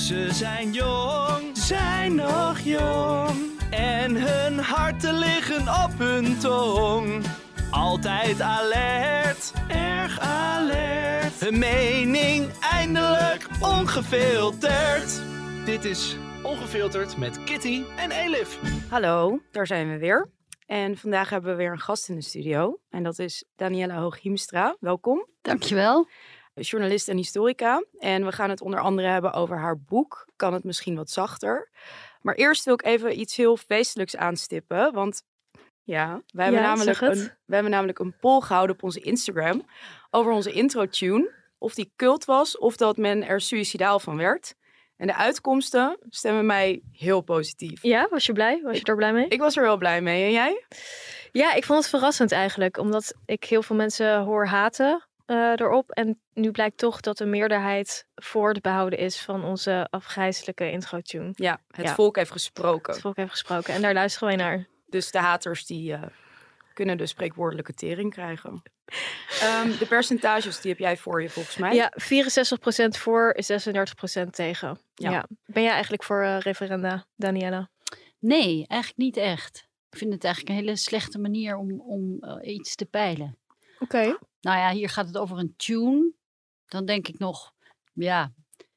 Ze zijn jong, zijn nog jong. En hun harten liggen op hun tong. Altijd alert, erg alert. Hun mening eindelijk ongefilterd. Dit is Ongefilterd met Kitty en Elif. Hallo, daar zijn we weer. En vandaag hebben we weer een gast in de studio. En dat is Daniela Hooghiemstra. Welkom. Dankjewel. Journalist en historica. En we gaan het onder andere hebben over haar boek. Kan het misschien wat zachter? Maar eerst wil ik even iets heel feestelijks aanstippen. Want ja, we hebben, Ja, namelijk, een, we hebben namelijk een poll gehouden op onze Instagram. Over onze intro-tune. Of die cult was of dat men er suicidaal van werd. En de uitkomsten stemmen mij heel positief. Ja, was je blij? Was je er blij mee? Ik was er wel blij mee. En jij? Ja, ik vond het verrassend eigenlijk. Omdat ik heel veel mensen hoor haten eh, erop. En nu blijkt toch dat de meerderheid voor het behouden is van onze afgrijzelijke intro-tune. Ja, het Ja. volk heeft gesproken. Het volk heeft gesproken. En daar luisteren wij naar. Dus de haters die eh, kunnen de spreekwoordelijke tering krijgen. Ehm, de percentages die heb jij voor je volgens mij. Ja, 64% voor, 36% tegen. Ja. Ja. Ben jij eigenlijk voor eh, referenda, Daniela? Nee, eigenlijk niet echt. Ik vind het eigenlijk een hele slechte manier om, om iets te peilen. Oké. Nou ja, hier gaat het over een tune. Dan denk ik nog, ja,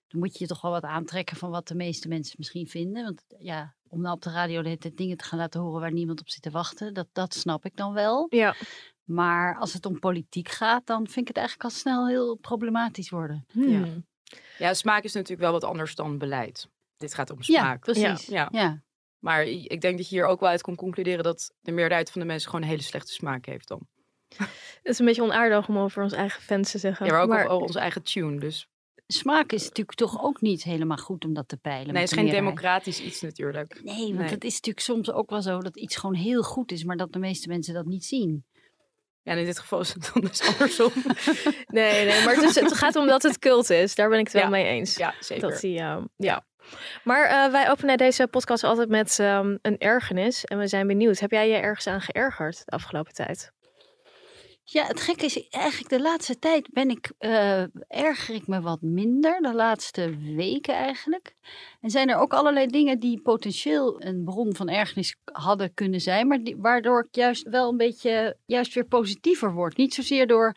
dan moet je je toch wel wat aantrekken van wat de meeste mensen misschien vinden. Want ja, om nou op de radio de hele tijd dingen te gaan laten horen waar niemand op zit te wachten, dat, dat snap ik dan wel. Ja. Maar als het om politiek gaat, dan vind ik het eigenlijk al snel heel problematisch worden. Hmm. Ja, smaak is natuurlijk wel wat anders dan beleid. Dit gaat om Ja, smaak. precies. Ja. Ja. Maar ik denk dat je hier ook wel uit kon concluderen dat de meerderheid van de mensen gewoon een hele slechte smaak heeft dan. Het is een beetje onaardig om over ons eigen fans te zeggen. Ja, maar ook over over onze eigen tune. Dus Smaak is natuurlijk toch ook niet helemaal goed om dat te peilen. nee, het is geen democratisch iets natuurlijk. Nee, want Nee. het is natuurlijk soms ook wel zo dat iets gewoon heel goed is, maar dat de meeste mensen dat niet zien. Ja, en in dit geval is het dan dus andersom. Nee, nee, maar het, is, het gaat om dat het cult is. Daar ben ik het wel Ja. mee eens. Ja, zeker. Dat die, ehm, ja. Maar eh, wij openen deze podcast altijd met ehm, een ergernis. En we zijn benieuwd. Heb jij je ergens aan geërgerd de afgelopen tijd? Ja, het gekke is eigenlijk de laatste tijd ben ik, eh, erger ik me wat minder, de laatste weken eigenlijk. En zijn er ook allerlei dingen die potentieel een bron van ergernis hadden kunnen zijn, maar die, waardoor ik juist wel een beetje, juist weer positiever word. Niet zozeer door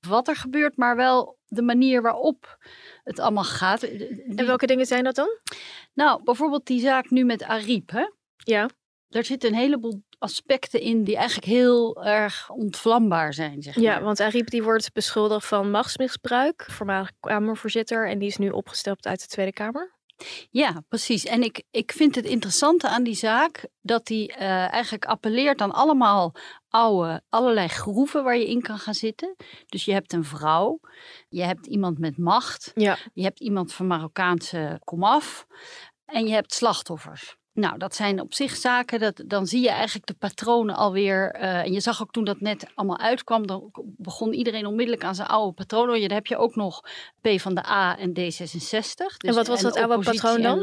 wat er gebeurt, maar wel de manier waarop het allemaal gaat. En welke dingen zijn dat dan? Nou, bijvoorbeeld die zaak nu met Ariep, hè? Ja. Daar zitten een heleboel aspecten in die eigenlijk heel erg ontvlambaar zijn, zeg Ja, maar. want Ariep die wordt beschuldigd van machtsmisbruik. Voormalig Kamervoorzitter. En die is nu opgestapt uit de Tweede Kamer. Ja, precies. En ik, ik vind het interessante aan die zaak dat die eh, eigenlijk appelleert aan allemaal oude, allerlei groeven waar je in kan gaan zitten. Dus je hebt een vrouw, je hebt iemand met macht, Ja. je hebt iemand van Marokkaanse komaf en je hebt slachtoffers. Nou, dat zijn op zich zaken, dat, dan zie je eigenlijk de patronen alweer. eh en je zag ook toen dat net allemaal uitkwam, dan begon iedereen onmiddellijk aan zijn oude patronen. Ja, Dan heb je ook nog P van de A en D66. En wat was dat oude patroon en dan?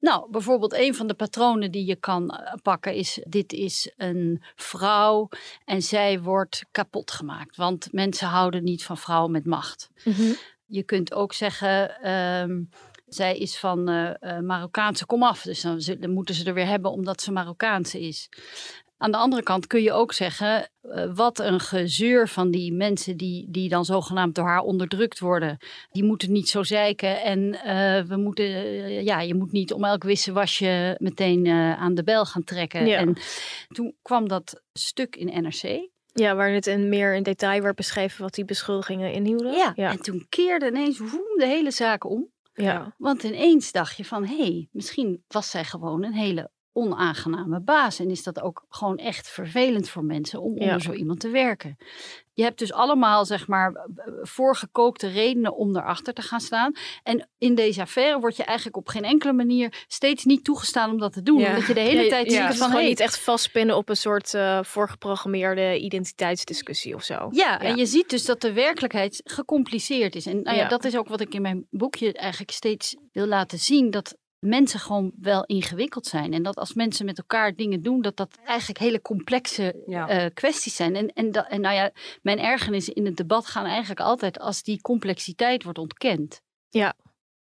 Nou, bijvoorbeeld een van de patronen die je kan eh, pakken is: dit is een vrouw en zij wordt kapot gemaakt. Want mensen houden niet van vrouwen met macht. Je kunt ook zeggen. ehm, zij is van eh, Marokkaanse komaf, dus dan, moeten ze er weer hebben omdat ze Marokkaanse is. Aan de andere kant kun je ook zeggen, eh, wat een gezeur van die mensen die, die dan zogenaamd door haar onderdrukt worden. Die moeten niet zo zeiken en we moeten, ja, je moet niet om elk wisselwasje meteen aan de bel gaan trekken. Ja. En toen kwam dat stuk in NRC. Ja, waar het in meer in detail werd beschreven wat die beschuldigingen inhielden. Ja. ja. En toen keerde ineens woem, de hele zaak om. Ja. Want ineens dacht je van, hé, hey, misschien was zij gewoon een hele onaangename baas. En is dat ook gewoon echt vervelend voor mensen om Ja. onder zo iemand te werken. Je hebt dus allemaal, zeg maar, voorgekookte redenen om erachter te gaan staan. En in deze affaire wordt je eigenlijk op geen enkele manier steeds niet toegestaan om dat te doen. Ja. Omdat je de hele Ja, tijd van, gewoon hey, niet echt vastpinnen op een soort eh, voorgeprogrammeerde identiteitsdiscussie of zo. Ja, en je ziet dus dat de werkelijkheid gecompliceerd is. En nou Ja. dat is ook wat ik in mijn boekje eigenlijk steeds wil laten zien. Dat mensen gewoon wel ingewikkeld zijn. En dat als mensen met elkaar dingen doen, dat dat eigenlijk hele complexe Ja. eh, kwesties zijn. En, en, dat, en nou ja, mijn ergernissen in het debat gaan eigenlijk altijd als die complexiteit wordt ontkend. Ja.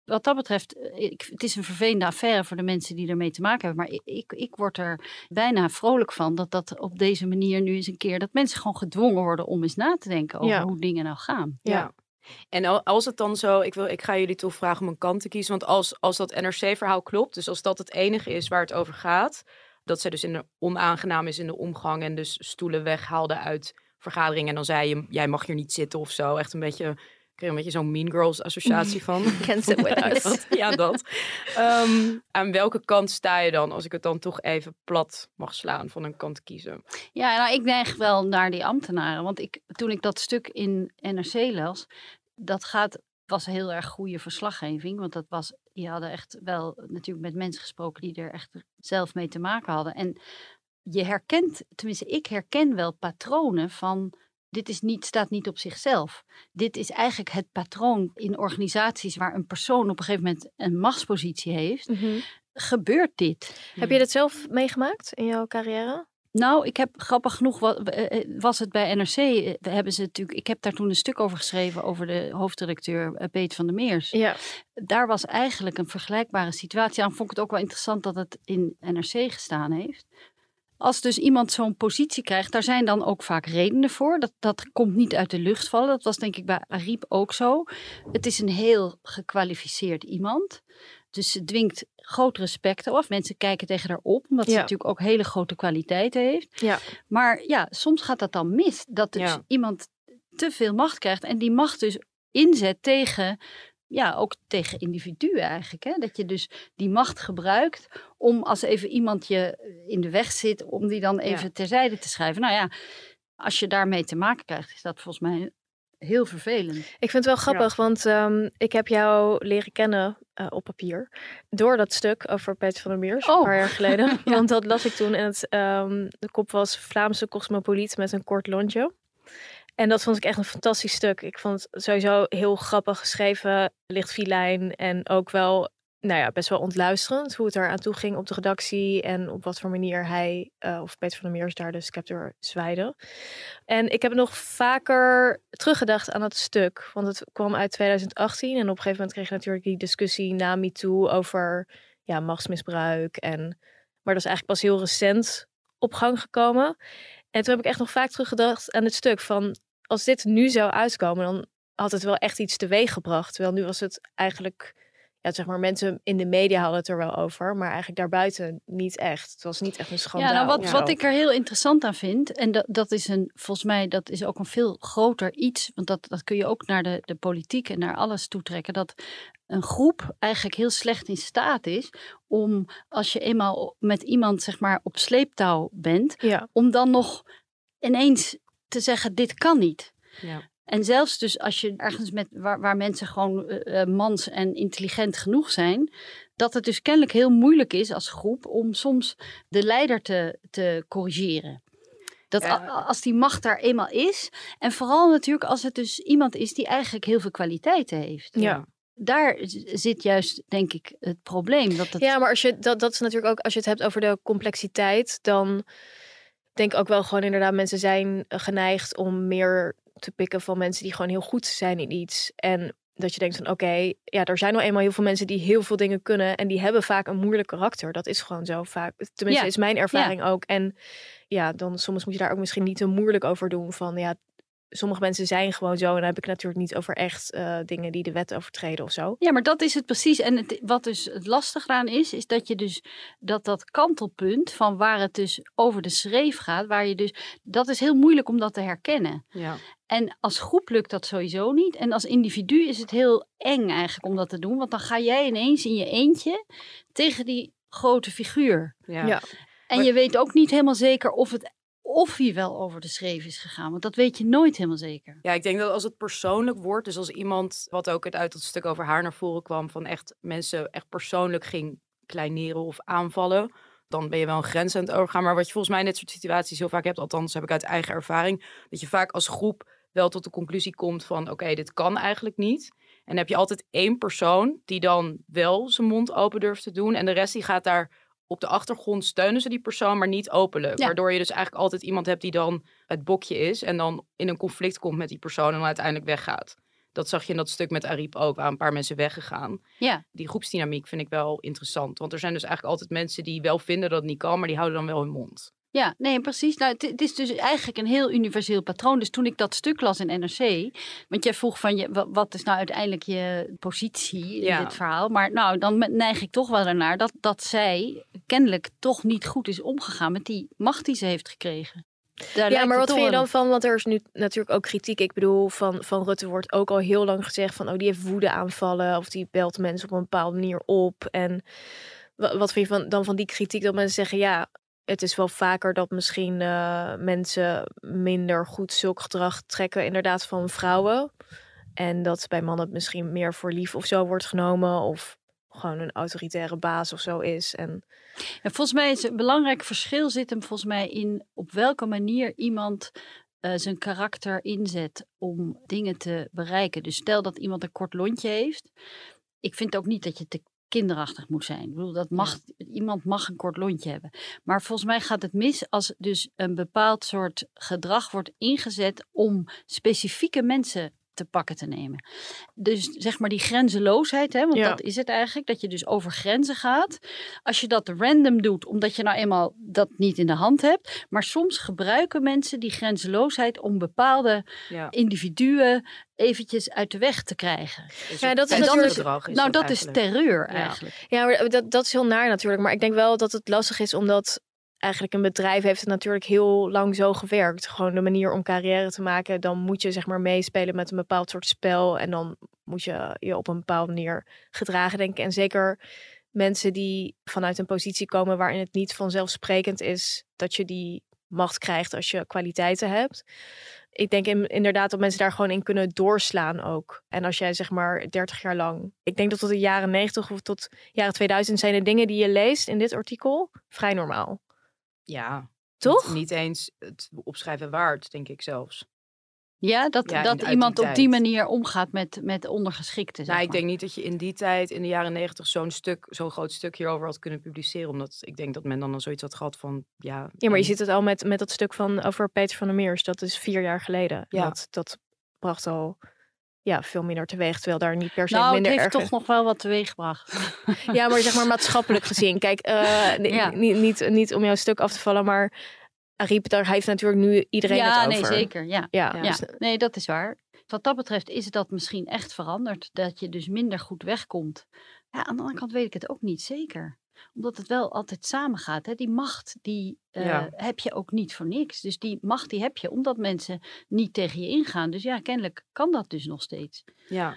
Wat dat betreft, eh, ik, het is een vervelende affaire voor de mensen die ermee te maken hebben. Maar ik, ik, ik word er bijna vrolijk van dat dat op deze manier nu eens een keer... dat mensen gewoon gedwongen worden om eens na te denken over Ja. hoe dingen nou gaan. Ja. En al- als het dan zo, ik, wil, ik ga jullie toch vragen om een kant te kiezen. Want als, als dat NRC-verhaal klopt, dus als dat het enige is waar het over gaat, dat zij dus in de onaangenaam is in de omgang en dus stoelen weghaalde uit vergaderingen. En dan zei je, jij mag hier niet zitten of zo. Echt een beetje, ik kreeg een beetje zo'n Mean Girls associatie van. Sit with us. Ja, dat. Ehm, aan welke kant sta je dan, als ik het dan toch even plat mag slaan, van een kant kiezen? Ja, nou, ik neig wel naar die ambtenaren. Want ik, toen ik dat stuk in NRC las, dat gaat, was heel erg goede verslaggeving. Want dat was, die hadden echt wel natuurlijk met mensen gesproken die er echt zelf mee te maken hadden. En je herkent, tenminste ik herken wel patronen van... Dit is niet, staat niet op zichzelf. Dit is eigenlijk het patroon in organisaties waar een persoon op een gegeven moment een machtspositie heeft. Mhm. Gebeurt dit? Heb je dit zelf meegemaakt in jouw carrière? Nou, ik heb grappig genoeg, eh, eh, was het bij NRC, eh, hebben ze natuurlijk, ik heb daar toen een stuk over geschreven over de hoofdredacteur Peter van der Meers. Ja. Daar was eigenlijk een vergelijkbare situatie. Daarom vond ik het ook wel interessant dat het in NRC gestaan heeft. Als dus iemand zo'n positie krijgt, daar zijn dan ook vaak redenen voor. Dat, dat komt niet uit de lucht vallen. Dat was denk ik bij Ariep ook zo. Het is een heel gekwalificeerd iemand. Dus ze dwingt groot respect af. Mensen kijken tegen haar op, omdat ze natuurlijk ook hele grote kwaliteiten heeft. Ja. Maar ja, soms gaat dat dan mis. Dat dus Ja. iemand te veel macht krijgt en die macht dus inzet tegen, ja, ook tegen individuen eigenlijk. Hè? Dat je dus die macht gebruikt om als even iemand je in de weg zit, om die dan even terzijde te schrijven. Nou ja, als je daarmee te maken krijgt, is dat volgens mij heel vervelend. Ik vind het wel grappig, want ehm, ik heb jou leren kennen eh, op papier. Door dat stuk over Peter van der Meers, Oh. een paar jaar geleden. Ja. Want dat las ik toen en het, ehm, de kop was Vlaamse cosmopoliet met een kort lontje. En dat vond ik echt een fantastisch stuk. Ik vond het sowieso heel grappig geschreven, licht filijn en ook wel, nou ja, best wel ontluisterend hoe het er aan toe ging op de redactie en op wat voor manier hij, eh, of Peter van der Meers daar de scepter zwaaide. En ik heb nog vaker teruggedacht aan dat stuk, want het kwam uit 2018 en op een gegeven moment kreeg natuurlijk die discussie na MeToo over ja, machtsmisbruik en, maar dat is eigenlijk pas heel recent op gang gekomen. En toen heb ik echt nog vaak teruggedacht aan het stuk van als dit nu zou uitkomen, dan had het wel echt iets teweeg gebracht. Terwijl nu was het eigenlijk, ja, zeg maar, mensen in de media hadden het er wel over, maar eigenlijk daarbuiten niet echt. Het was niet echt een schandaal. Ja, nou wat, wat ik er heel interessant aan vind, en dat, dat is een, volgens mij, dat is ook een veel groter iets, want dat, dat kun je ook naar de, de politiek en naar alles toetrekken, dat een groep eigenlijk heel slecht in staat is om, als je eenmaal met iemand, zeg maar, op sleeptouw bent, Ja, om dan nog ineens te zeggen, dit kan niet. Ja. En zelfs dus als je ergens met waar, waar mensen gewoon eh, mans en intelligent genoeg zijn, dat het dus kennelijk heel moeilijk is als groep om soms de leider te, te corrigeren. Dat Ja. als die macht daar eenmaal is, en vooral natuurlijk als het dus iemand is die eigenlijk heel veel kwaliteiten heeft. Ja. Daar zit juist, denk ik, het probleem. Dat het, ja maar als je, dat, dat is natuurlijk ook, als je het hebt over de complexiteit, dan denk ik ook wel gewoon inderdaad, mensen zijn geneigd om meer te pikken van mensen die gewoon heel goed zijn in iets. En dat je denkt van oké, ja, er zijn nou eenmaal heel veel mensen die heel veel dingen kunnen en die hebben vaak een moeilijk karakter. Dat is gewoon zo vaak. Tenminste, Ja. is mijn ervaring ook. En ja, dan soms moet je daar ook misschien niet te moeilijk over doen van ja, sommige mensen zijn gewoon zo. En dan heb ik natuurlijk niet over echt eh, dingen die de wet overtreden of zo. Ja, maar dat is het precies. En het, wat dus het lastige aan is, is dat je dus dat dat kantelpunt van waar het dus over de schreef gaat, waar je dus, dat is heel moeilijk om dat te herkennen. Ja. En als groep lukt dat sowieso niet. En als individu is het heel eng eigenlijk om dat te doen. Want dan ga jij ineens in je eentje tegen die grote figuur. Ja. Ja. En Maar- je weet ook niet helemaal zeker of, het, of hij wel over de schreef is gegaan. Want dat weet je nooit helemaal zeker. Ja, ik denk dat als het persoonlijk wordt, dus als iemand, wat ook het uit dat stuk over haar naar voren kwam, van echt mensen echt persoonlijk ging kleineren of aanvallen, dan ben je wel een grens aan het overgaan. Maar wat je volgens mij in dit soort situaties heel vaak hebt, althans heb ik uit eigen ervaring, dat je vaak als groep wel tot de conclusie komt van, oké, dit kan eigenlijk niet. En dan heb je altijd één persoon die dan wel zijn mond open durft te doen en de rest die gaat daar op de achtergrond steunen ze die persoon, maar niet openlijk. Ja. Waardoor je dus eigenlijk altijd iemand hebt die dan het bokje is en dan in een conflict komt met die persoon en dan uiteindelijk weggaat. Dat zag je in dat stuk met Ariep ook, waar een paar mensen weggegaan. Ja, Die groepsdynamiek vind ik wel interessant. Want er zijn dus eigenlijk altijd mensen die wel vinden dat het niet kan, maar die houden dan wel hun mond. Ja nee, precies. Nou, het, het is dus eigenlijk een heel universeel patroon. Dus toen ik dat stuk las in NRC, want jij vroeg van je, wa- wat is nou uiteindelijk je positie in Ja. dit verhaal? Maar nou, dan neig ik toch wel ernaar dat, dat zij kennelijk toch niet goed is omgegaan met die macht die ze heeft gekregen. Daar Ja, maar wat vind je dan van? Want er is nu natuurlijk ook kritiek. Ik bedoel, van, van Rutte wordt ook al heel lang gezegd van... oh, die heeft woede aanvallen of die belt mensen op een bepaalde manier op. En wa- wat vind je van, dan van die kritiek dat mensen zeggen... ja, het is wel vaker dat misschien eh, mensen minder goed zulk gedrag trekken... inderdaad van vrouwen. En dat bij mannen het misschien meer voor lief of zo wordt genomen... of gewoon een autoritaire baas of zo is. En En volgens mij is een belangrijk verschil zit hem volgens mij in op welke manier iemand eh, zijn karakter inzet om dingen te bereiken. Dus stel dat iemand een kort lontje heeft. Ik vind ook niet dat je te kinderachtig moet zijn. Ik bedoel, dat mag, iemand mag een kort lontje hebben. Maar volgens mij gaat het mis als dus een bepaald soort gedrag wordt ingezet om specifieke mensen te pakken te nemen. Dus zeg maar die grenzeloosheid, hè, want Ja. dat is het eigenlijk, dat je dus over grenzen gaat. Als je dat random doet, omdat je nou eenmaal dat niet in de hand hebt. Maar soms gebruiken mensen die grenzeloosheid om bepaalde Ja. individuen eventjes uit de weg te krijgen. Ja, dat is natuurlijk- is- gedrag. Is nou, dat eigenlijk. is terreur Ja. eigenlijk. Ja, maar dat, dat is heel naar natuurlijk. Maar ik denk wel dat het lastig is omdat eigenlijk een bedrijf heeft het natuurlijk heel lang zo gewerkt. Gewoon de manier om carrière te maken. Dan moet je zeg maar meespelen met een bepaald soort spel. En dan moet je je op een bepaalde manier gedragen, denk ik. En zeker mensen die vanuit een positie komen waarin het niet vanzelfsprekend is dat je die macht krijgt als je kwaliteiten hebt. Ik denk in- inderdaad dat mensen daar gewoon in kunnen doorslaan ook. En als jij zeg maar 30 jaar lang. Ik denk dat tot de jaren 90 of tot jaren 2000 zijn de dingen die je leest in dit artikel vrij normaal. Ja. Toch? Niet, eens het opschrijven waard, denk ik zelfs. Ja, dat, Ja, dat iemand die op die manier omgaat met, met ondergeschikten. zeg Nou, ik denk niet dat je in die tijd, in de jaren negentig, zo'n stuk, zo'n groot stuk hierover had kunnen publiceren. Omdat ik denk dat men dan al zoiets had gehad van, ja... Ja, maar je ziet het al met, met dat stuk van over Peter van der Meers. Dat is vier jaar geleden. Ja. Dat, dat bracht al ja, veel minder teweeg. Terwijl daar niet per se Nou, het minder heeft erg toch nog wel wat teweeggebracht. Ja, maar zeg maar maatschappelijk gezien. Kijk, eh, Ja. niet, niet, niet om jouw stuk af te vallen, maar Ariep, daar heeft natuurlijk nu iedereen ja, het nee, over. zeker. Ja. Ja, Ja. Ja, dus- nee, dat is waar. Wat dat betreft is dat misschien echt veranderd. Dat je dus minder goed wegkomt. Ja, aan de andere kant weet ik het ook niet zeker. Omdat het wel altijd samengaat. Hè? Die macht, die eh, Ja. heb je ook niet voor niks. Dus die macht, die heb je omdat mensen niet tegen je ingaan. Dus ja, kennelijk kan dat dus nog steeds. Ja,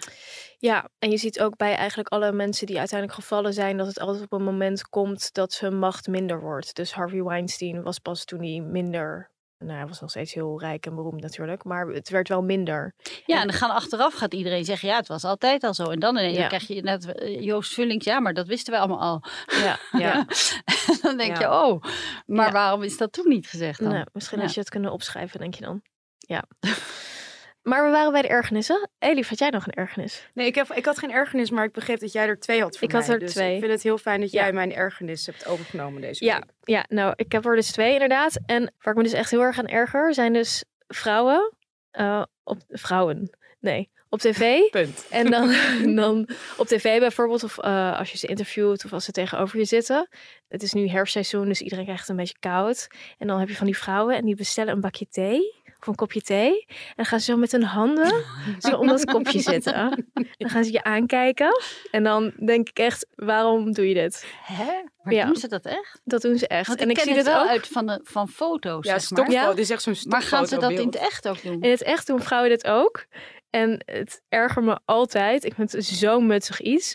Ja, en je ziet ook bij eigenlijk alle mensen die uiteindelijk gevallen zijn, dat het altijd op een moment komt dat hun macht minder wordt. Dus Harvey Weinstein was pas toen hij minder. Nou, hij was nog steeds heel rijk en beroemd natuurlijk, maar het werd wel minder. Ja, en dan gaan achteraf gaat iedereen zeggen, ja, het was altijd al zo. En dan ineens Ja. krijg je net eh, Joost Vullings, ja, maar dat wisten wij allemaal al. Ja, ja. En dan denk je, oh, maar waarom is dat toen niet gezegd dan? Nou, misschien had je het kunnen opschrijven, denk je dan. Ja. Maar we waren bij de ergernissen. Elif, had jij nog een ergernis? Nee, ik, heb, ik had geen ergernis, maar ik begreep dat jij er twee had voor Ik had er Dus twee. ik vind het heel fijn dat Ja. jij mijn ergernis hebt overgenomen deze Ja, week. ja, nou, ik heb er dus twee inderdaad. En waar ik me dus echt heel erg aan erger, zijn dus vrouwen. eh, op vrouwen. Nee, op tv. Punt. En dan, dan op tv bijvoorbeeld, of eh, als je ze interviewt of als ze tegenover je zitten. Het is nu herfstseizoen, dus iedereen krijgt een beetje koud. En dan heb je van die vrouwen en die bestellen een bakje thee of een kopje thee. En dan gaan ze zo met hun handen zo om dat kopje zitten. Dan gaan ze je aankijken. En dan denk ik echt, waarom doe je dit? Hè? Maar Ja. doen ze dat echt? Dat doen ze echt. Want en ik, zie het wel ook. uit van, de, van foto's, Ja, zeg maar. Ja. Dit is echt zo'n Maar gaan ze dat in het echt ook doen? In het echt doen vrouwen dit ook. En het ergert me altijd. Ik vind het zo mutsig iets.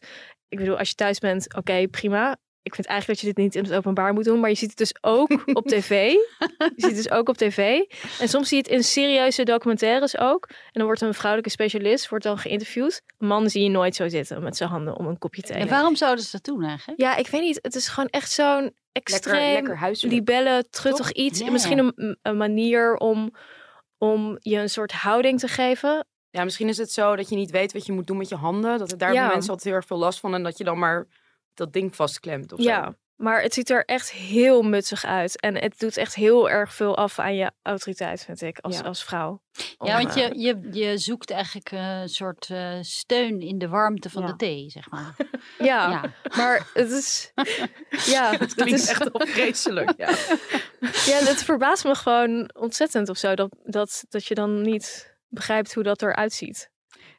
Ik bedoel, als je thuis bent, oké, prima. Ik vind eigenlijk dat je dit niet in het openbaar moet doen. Maar je ziet het dus ook op tv. Je ziet het dus ook op tv. En soms zie je het in serieuze documentaires ook. En dan wordt een vrouwelijke specialist wordt dan geïnterviewd. Een man zie je nooit zo zitten met zijn handen om een kopje thee. En waarom zouden ze dat doen eigenlijk? Ja, ik weet niet. Het is gewoon echt zo'n extreem Lekker, lekker libelle, truttig iets. Ja. Misschien een, een manier om, om je een soort houding te geven. Ja, misschien is het zo dat je niet weet wat je moet doen met je handen. Dat het daar Ja. mensen altijd heel erg veel last van. En dat je dan maar dat ding vastklemt of Ja, zo. maar het ziet er echt heel mutsig uit. En het doet echt heel erg veel af aan je autoriteit, vind ik, als, Ja. als vrouw. Ja, Om, want eh, je, je, je zoekt eigenlijk een soort eh, steun in de warmte van Ja. de thee, zeg maar. Ja, Ja. maar het is... Ja, het Klinkt is echt vreselijk. Ja. Ja, het verbaast me gewoon ontzettend of zo. Dat, dat, dat je dan niet begrijpt hoe dat eruit ziet.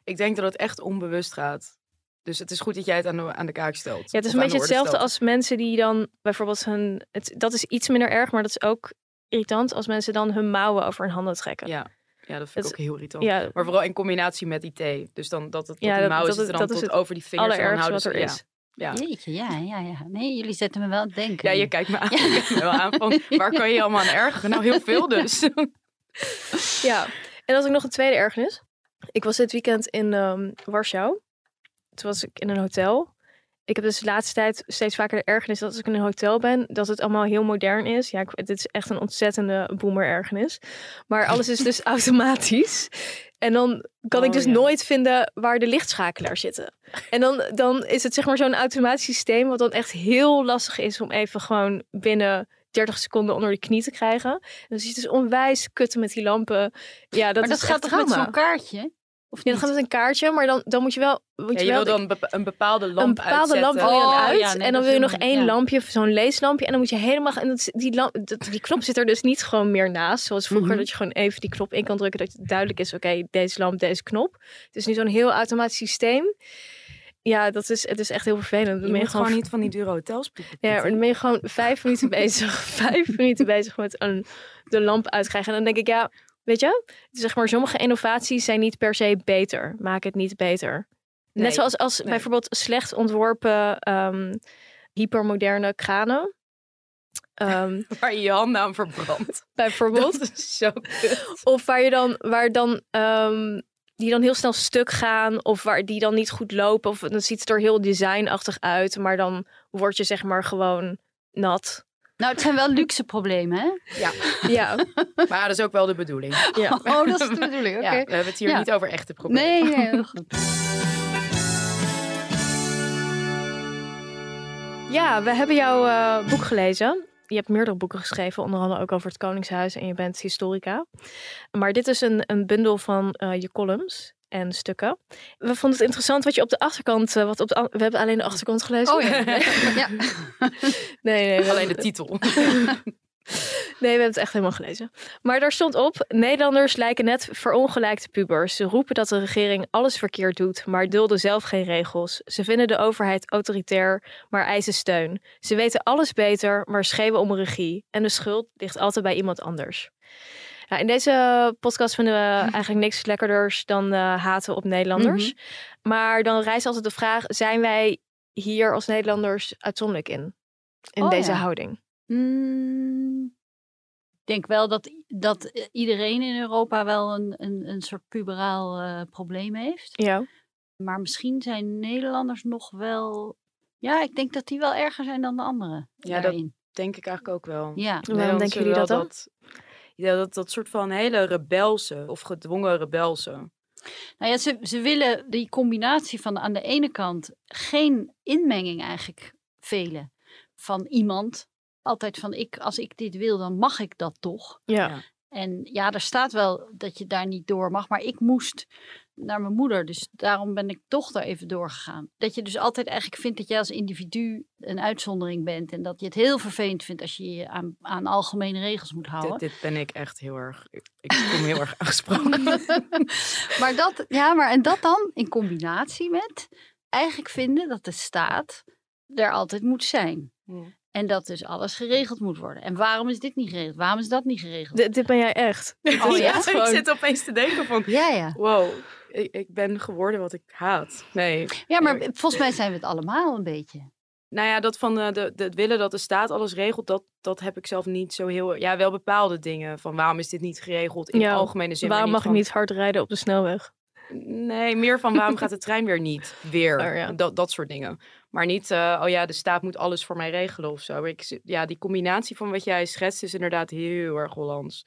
Ik denk dat het echt onbewust gaat. Dus het is goed dat jij het aan de, aan de kaak stelt. Ja, het is een beetje hetzelfde stelt. als mensen die dan bijvoorbeeld hun... Het, dat is iets minder erg, maar dat is ook irritant als mensen dan hun mouwen over hun handen trekken. Ja, ja dat vind ik ook heel irritant. Ja, Maar vooral in combinatie met die thee. Dus dan dat het Ja, ja, die dat- mouwen dat dan dat tot het over die vingers. en houden er is. Ja, ja. Jeetje, ja, ja, ja. Nee, jullie zetten me wel aan het denken. Ja, je kijkt me aan, je kijkt me wel aan van waar kan je allemaal aan ergeren? Nou, heel veel dus. Ja, en dan had ik nog een tweede ergernis. Ik was dit weekend in ehm, Warschau. Toen was ik in een hotel. Ik heb dus de laatste tijd steeds vaker de ergernis dat als ik in een hotel ben, dat het allemaal heel modern is. Ja, ik, dit is echt een ontzettende boomer ergernis. Maar alles is dus automatisch. En dan kan ik Oh, dus ja. nooit vinden waar de lichtschakelaars zitten. En dan, dan is het zeg maar zo'n automatisch systeem wat dan echt heel lastig is om even gewoon binnen 30 seconden onder de knie te krijgen. En dan zie je dus onwijs kutten met die lampen. Ja, dat maar dat is gaat echt toch met zo'n kaartje? Of Ja, niet? dan gaat met een kaartje, maar dan, dan moet je wel, moet Ja, je wel wil dan een bepaalde lamp een bepaalde lamp uitzetten. wil je dan Oh, uit. ja, nee, en dan wil je nog één ja. lampje, zo'n leeslampje. En dan moet je helemaal... En dat, die, lamp, dat, die knop zit er dus niet gewoon meer naast. Zoals vroeger, Mhm. dat je gewoon even die knop in kan drukken. Dat het duidelijk is, oké, deze lamp, deze knop. Het is nu zo'n heel automatisch systeem. Ja, dat is, het is echt heel vervelend. Dan Je ben je moet gewoon gewoon niet van die dure hotels ja, maar dan ben je gewoon vijf minuten bezig. Vijf minuten bezig met een, de lamp uitkrijgen. En dan denk ik, ja, weet je, zeg maar, sommige innovaties zijn niet per se beter. Maak het niet beter. Nee, Net zoals als nee. bijvoorbeeld slecht ontworpen ehm, hypermoderne kranen. Ehm, Waar je je handen aan verbrandt. bijvoorbeeld. Dat is zo kut. Of waar je dan, waar dan, ehm, die dan heel snel stuk gaan. Of waar die dan niet goed lopen. Of dan ziet het er heel designachtig uit. Maar dan word je zeg maar gewoon nat. Nou, het zijn wel luxe problemen, hè? Ja, Ja, maar dat is ook wel de bedoeling. ja. Oh, dat is de bedoeling, oké. Ja, we hebben het hier Ja. niet over echte problemen. Nee, nee, heel goed. Ja, we hebben jouw eh, boek gelezen. Je hebt meerdere boeken geschreven, onder andere ook over het Koningshuis en je bent historica. Maar dit is een, een bundel van eh, je columns en stukken. We vonden het interessant wat je op de achterkant, eh, wat op de, we hebben alleen de achterkant gelezen. Oh ja. ja. Nee, nee, Alleen de titel. Nee, we hebben het echt helemaal gelezen. Maar daar stond op: Nederlanders lijken net verongelijkte pubers. Ze roepen dat de regering alles verkeerd doet, maar dulden zelf geen regels. Ze vinden de overheid autoritair, maar eisen steun. Ze weten alles beter, maar schreeuwen om een regie. En de schuld ligt altijd bij iemand anders. Nou, in deze podcast vinden we eigenlijk niks lekkerders dan eh, haten op Nederlanders. Maar dan rijst altijd de vraag: zijn wij hier als Nederlanders uitzonderlijk in? In Oh, deze ja. houding? Mm, ik denk wel dat, dat iedereen in Europa wel een, een, een soort puberaal eh, probleem heeft. Ja. Maar misschien zijn Nederlanders nog wel... Ja, ik denk dat die wel erger zijn dan de anderen. Ja, dat- daarin. Denk ik eigenlijk ook wel. Ja. Waarom denken jullie dat wel Ja, dat, dat soort van hele rebelse of gedwongen rebelse. Nou ja, ze, ze willen die combinatie van aan de ene kant geen inmenging eigenlijk velen van iemand. Altijd van ik, als ik dit wil, dan mag ik dat toch. Ja. Ja. En ja, er staat wel dat je daar niet door mag, maar ik moest naar mijn moeder. Dus daarom ben ik toch daar even doorgegaan. Dat je dus altijd eigenlijk vindt dat jij als individu een uitzondering bent. En dat je het heel vervelend vindt als je je aan, aan algemene regels moet houden. Dit, dit ben ik echt heel erg. Ik, ik me heel erg aangesproken. maar dat, ja, maar en dat dan in combinatie met eigenlijk vinden dat de staat er altijd moet zijn. Ja. En dat dus alles geregeld moet worden. En waarom is dit niet geregeld? Waarom is dat niet geregeld? Dit, dit ben jij echt. Oh ja? ik Gewoon- zit opeens te denken van, Ja, ja. wow, ik, ik ben geworden wat ik haat. Nee. Ja, maar volgens mij zijn we het allemaal een beetje. Nou ja, dat van eh, de, de, het willen dat de staat alles regelt, dat, dat heb ik zelf niet zo heel... Ja, wel bepaalde dingen. Van waarom is dit niet geregeld in Ja, algemene zin. Waarom mag van- ik niet hard rijden op de snelweg? Nee, meer van waarom gaat de trein weer niet? Weer. Oh, ja. dat, dat soort dingen. Maar niet, eh, oh ja, de staat moet alles voor mij regelen of zo. Ik, ja, die combinatie van wat jij schetst is inderdaad heel erg Hollands.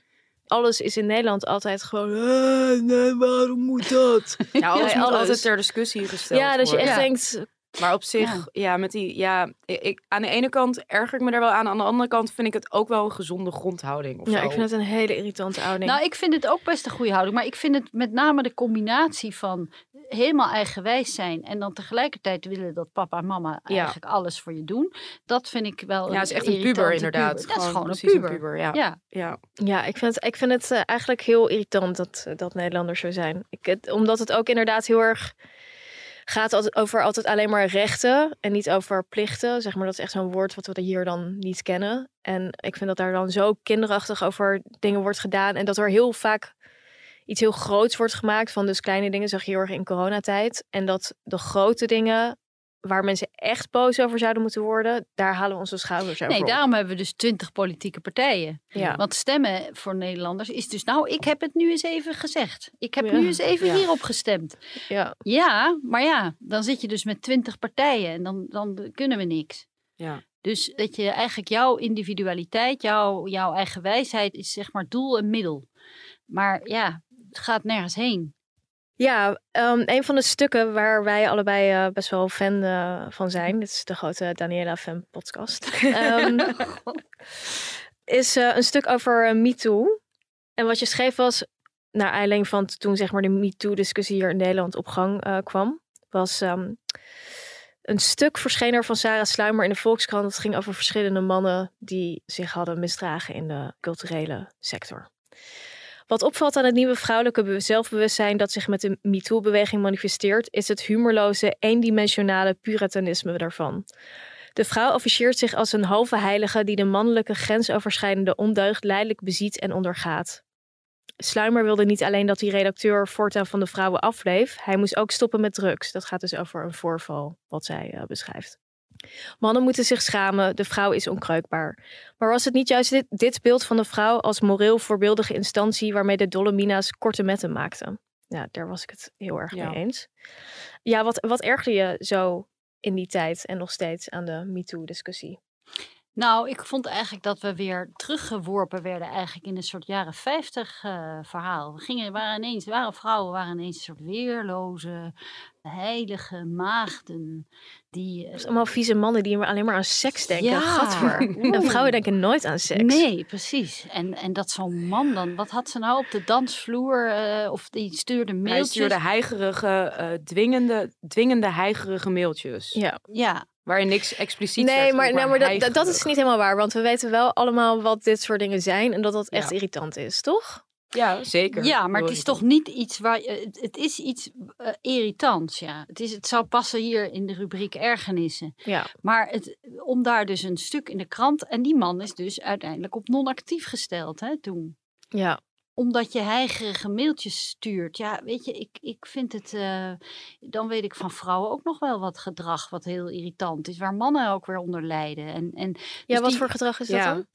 Alles is in Nederland altijd gewoon. "Ah, nee, waarom moet dat? Ja, alles Ja, moet alles. altijd ter discussie gesteld ja, dat je echt Ja. denkt. Maar op zich, Ja. ja, met die, ja, ik, ik- aan de ene kant erger ik me daar wel aan. Aan de andere kant vind ik het ook wel een gezonde grondhouding. Of Ja, zo. ik vind het een hele irritante houding. Nou, ik vind het ook best een goede houding. Maar ik vind het met name de combinatie van helemaal eigenwijs zijn en dan tegelijkertijd willen dat papa en mama Ja. eigenlijk alles voor je doen. Dat vind ik wel ja, het is echt een puber inderdaad. puber. Dat is gewoon een precies puber. ja. Ja. ja. Ja, ik vind het, ik vind het eh, eigenlijk heel irritant dat, eh, dat Nederlanders zo zijn. Ik, het, omdat het ook inderdaad heel erg gaat altijd over altijd alleen maar rechten en niet over plichten. Zeg maar, dat is echt zo'n woord wat we hier dan niet kennen. En ik vind dat daar dan zo kinderachtig over dingen wordt gedaan. En dat er heel vaak iets heel groots wordt gemaakt van dus kleine dingen, zag je heel erg in coronatijd. En dat de grote dingen waar mensen echt boos over zouden moeten worden, daar halen we onze schouders over Nee, op. daarom hebben we dus twintig politieke partijen. Ja. Want stemmen voor Nederlanders is dus, nou, ik heb het nu eens even gezegd. Ik heb Ja. nu eens even Ja. hierop gestemd. ja. Ja, maar ja, dan zit je dus met twintig partijen en dan, dan kunnen we niks. Ja. Dus dat je eigenlijk jouw individualiteit, jouw, jouw eigen wijsheid is zeg maar doel en middel. Maar ja, gaat nergens heen. Ja, ehm, een van de stukken waar wij allebei eh, best wel fan eh, van zijn, dit is de grote Daniela fan podcast, ehm, is eh, een stuk over MeToo. En wat je schreef was, naar aanleiding van toen zeg maar de MeToo-discussie hier in Nederland op gang kwam, was ehm, een stuk verscheen er van Sarah Sluimer in de Volkskrant. Dat ging over verschillende mannen die zich hadden misdragen in de culturele sector. Wat opvalt aan het nieuwe vrouwelijke be- zelfbewustzijn dat zich met de MeToo-beweging manifesteert, is het humorloze, eendimensionale puritanisme daarvan. De vrouw afficheert zich als een halve heilige die de mannelijke grensoverschrijdende ondeugd leidelijk beziet en ondergaat. Sluimer wilde niet alleen dat die redacteur voortaan van de vrouwen afbleef, hij moest ook stoppen met drugs. Dat gaat dus over een voorval wat zij eh, beschrijft. Mannen moeten zich schamen, de vrouw is onkreukbaar. Maar was het niet juist dit, dit beeld van de vrouw als moreel voorbeeldige instantie waarmee de Dolomina's korte metten maakten? Ja, daar was ik het heel erg Ja. mee eens. Ja, wat, wat ergerde je zo in die tijd en nog steeds aan de MeToo-discussie? Nou, ik vond eigenlijk dat we weer teruggeworpen werden eigenlijk in een soort jaren 50 eh, verhaal. We gingen, waren ineens, waren vrouwen waren ineens een soort weerloze, heilige maagden. Die, Het allemaal vieze mannen die alleen maar aan seks denken. Ja. Gadver. En vrouwen denken nooit aan seks. Nee, precies. En, en dat zo'n man dan, wat had ze nou op de dansvloer? eh, of die stuurde Hij mailtjes? stuurde heigerige, eh, dwingende, dwingende heigerige mailtjes. Ja. Ja, Waarin niks expliciet Nee, werd, maar, nou, maar dat, dat, is niet helemaal waar. Want we weten wel allemaal wat dit soort dingen zijn. En dat dat echt Ja. irritant is, toch? Ja, zeker. ja, maar het is toch niet iets waar. Het, het is iets eh, irritants, ja. Het, is, het zou passen hier in de rubriek ergernissen. Ja. Maar het, om daar dus een stuk in de krant. En die man is dus uiteindelijk op non-actief gesteld hè, toen. Ja. Omdat je heigerige mailtjes stuurt. Ja, weet je, ik, ik vind het. eh, dan weet ik van vrouwen ook nog wel wat gedrag wat heel irritant is. Waar mannen ook weer onder lijden. En, en Ja, dus wat die- voor gedrag is dat dan? Ik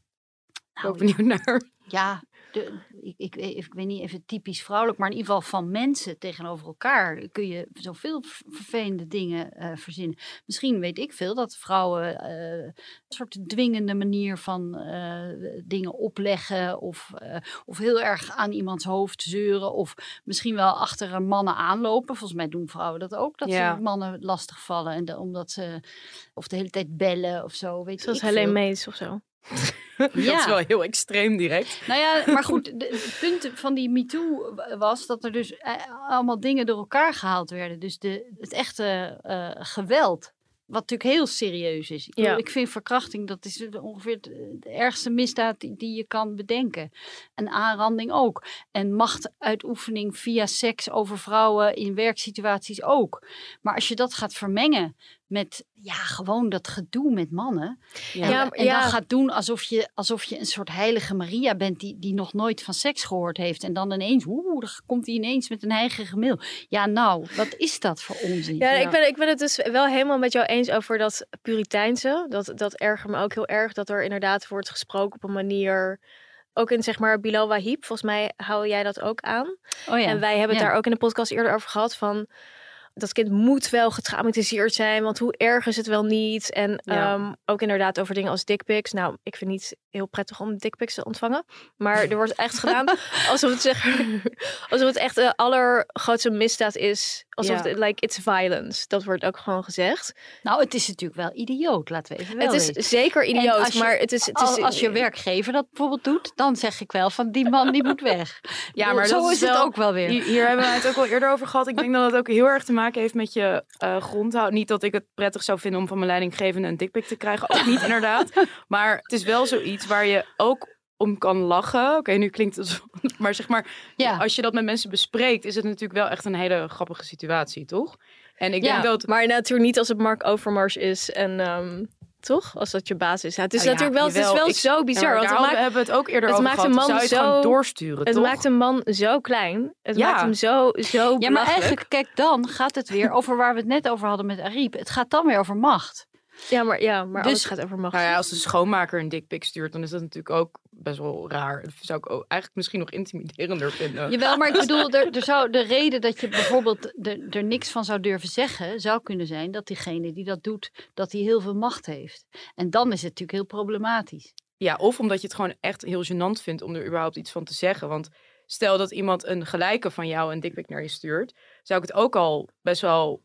ben nou, ook benieuwd naar. ja, de, ik, ik, weet- ik weet niet even typisch vrouwelijk, maar in ieder geval van mensen tegenover elkaar kun je zoveel vervelende dingen eh, verzinnen. Misschien weet ik veel dat vrouwen eh, een soort dwingende manier van eh, dingen opleggen of, of heel erg aan iemands hoofd zeuren of misschien wel achter een mannen aanlopen. Volgens mij doen vrouwen dat ook, dat Ja. ze mannen lastigvallen en de- omdat ze of de hele tijd bellen of zo. Weet Zoals ik Helene. Mees of zo. Dat is Ja. wel heel extreem direct. Nou ja, maar goed, het punt van die MeToo was dat er dus eh, allemaal dingen door elkaar gehaald werden. Dus de, het echte eh, geweld, wat natuurlijk heel serieus is. Ik, Ja. ik vind verkrachting, dat is ongeveer de, de ergste misdaad die, die je kan bedenken. En aanranding ook. En machtuitoefening via seks over vrouwen in werksituaties ook. Maar als je dat gaat vermengen met ja, gewoon dat gedoe met mannen. Ja. En, Ja, en ja. dan gaat doen alsof je, alsof je een soort heilige Maria bent die, die nog nooit van seks gehoord heeft. En dan ineens, oeh, dan komt hij ineens met een eigen mail. Ja, nou, wat is dat voor onzin? Ja, Ja. Ik, ben, ik ben het dus wel helemaal met jou eens over dat Puriteinse. Dat, dat ergert me ook heel erg dat er inderdaad wordt gesproken op een manier. Ook in zeg maar Bilal Wahib, volgens mij hou jij dat ook aan. Oh ja. En wij hebben het Ja. daar ook in de podcast eerder over gehad van dat kind moet wel getraumatiseerd zijn, want hoe erg is het wel niet? En Ja. ehm, ook inderdaad over dingen als dickpics. Nou, ik vind het niet heel prettig om dickpics te ontvangen, maar er wordt echt gedaan alsof het zeg, alsof het echt de allergrootste misdaad is, alsof Ja. het like it's violence. Dat wordt ook gewoon gezegd. Nou, het is natuurlijk wel idioot, laten we even wel het is weten. zeker idioot, als je- maar het is, het is Als, als je werkgever dat bijvoorbeeld doet, dan zeg ik wel van die man die moet weg. Ja, maar zo dat is is het ook wel weer. Hier, hier hebben we het ook al eerder over gehad. Ik denk dat het ook heel erg te maken heeft met je eh grondhoud. Niet dat ik het prettig zou vinden om van mijn leidinggevende een dikpik te krijgen. Ook niet inderdaad. Maar het is wel zoiets waar je ook om kan lachen. Oké, nu klinkt het... Maar zeg maar, Ja. als je dat met mensen bespreekt... is het natuurlijk wel echt een hele grappige situatie, toch? En ik Ja, denk dat... Maar natuurlijk niet als het Mark Overmars is en ehm, toch? Als dat je baas is. Ja, het is Oh ja, natuurlijk wel, het is wel Ik- zo bizar. want het maakt, hebben we het ook eerder het over maakt gehad. een man Zou je het gewoon zo- doorsturen, het toch? maakt een man zo klein. Het Ja. maakt hem zo, zo Ja, maar eigenlijk, kijk, dan gaat het weer over waar we het net over hadden met Ariep. Het gaat dan weer over macht. Ja, maar, ja, maar Dus- alles gaat over macht. Nou ja, als de schoonmaker een dikpik stuurt, dan is dat natuurlijk ook best wel raar. Dat zou ik ook eigenlijk misschien nog intimiderender vinden. Jawel, maar ik bedoel, er, er zou, de reden dat je bijvoorbeeld er, er niks van zou durven zeggen, zou kunnen zijn dat diegene die dat doet, dat hij heel veel macht heeft. En dan is het natuurlijk heel problematisch. Ja, of omdat je het gewoon echt heel gênant vindt om er überhaupt iets van te zeggen. Want stel dat iemand een gelijke van jou een dikpik naar je stuurt, zou ik het ook al best wel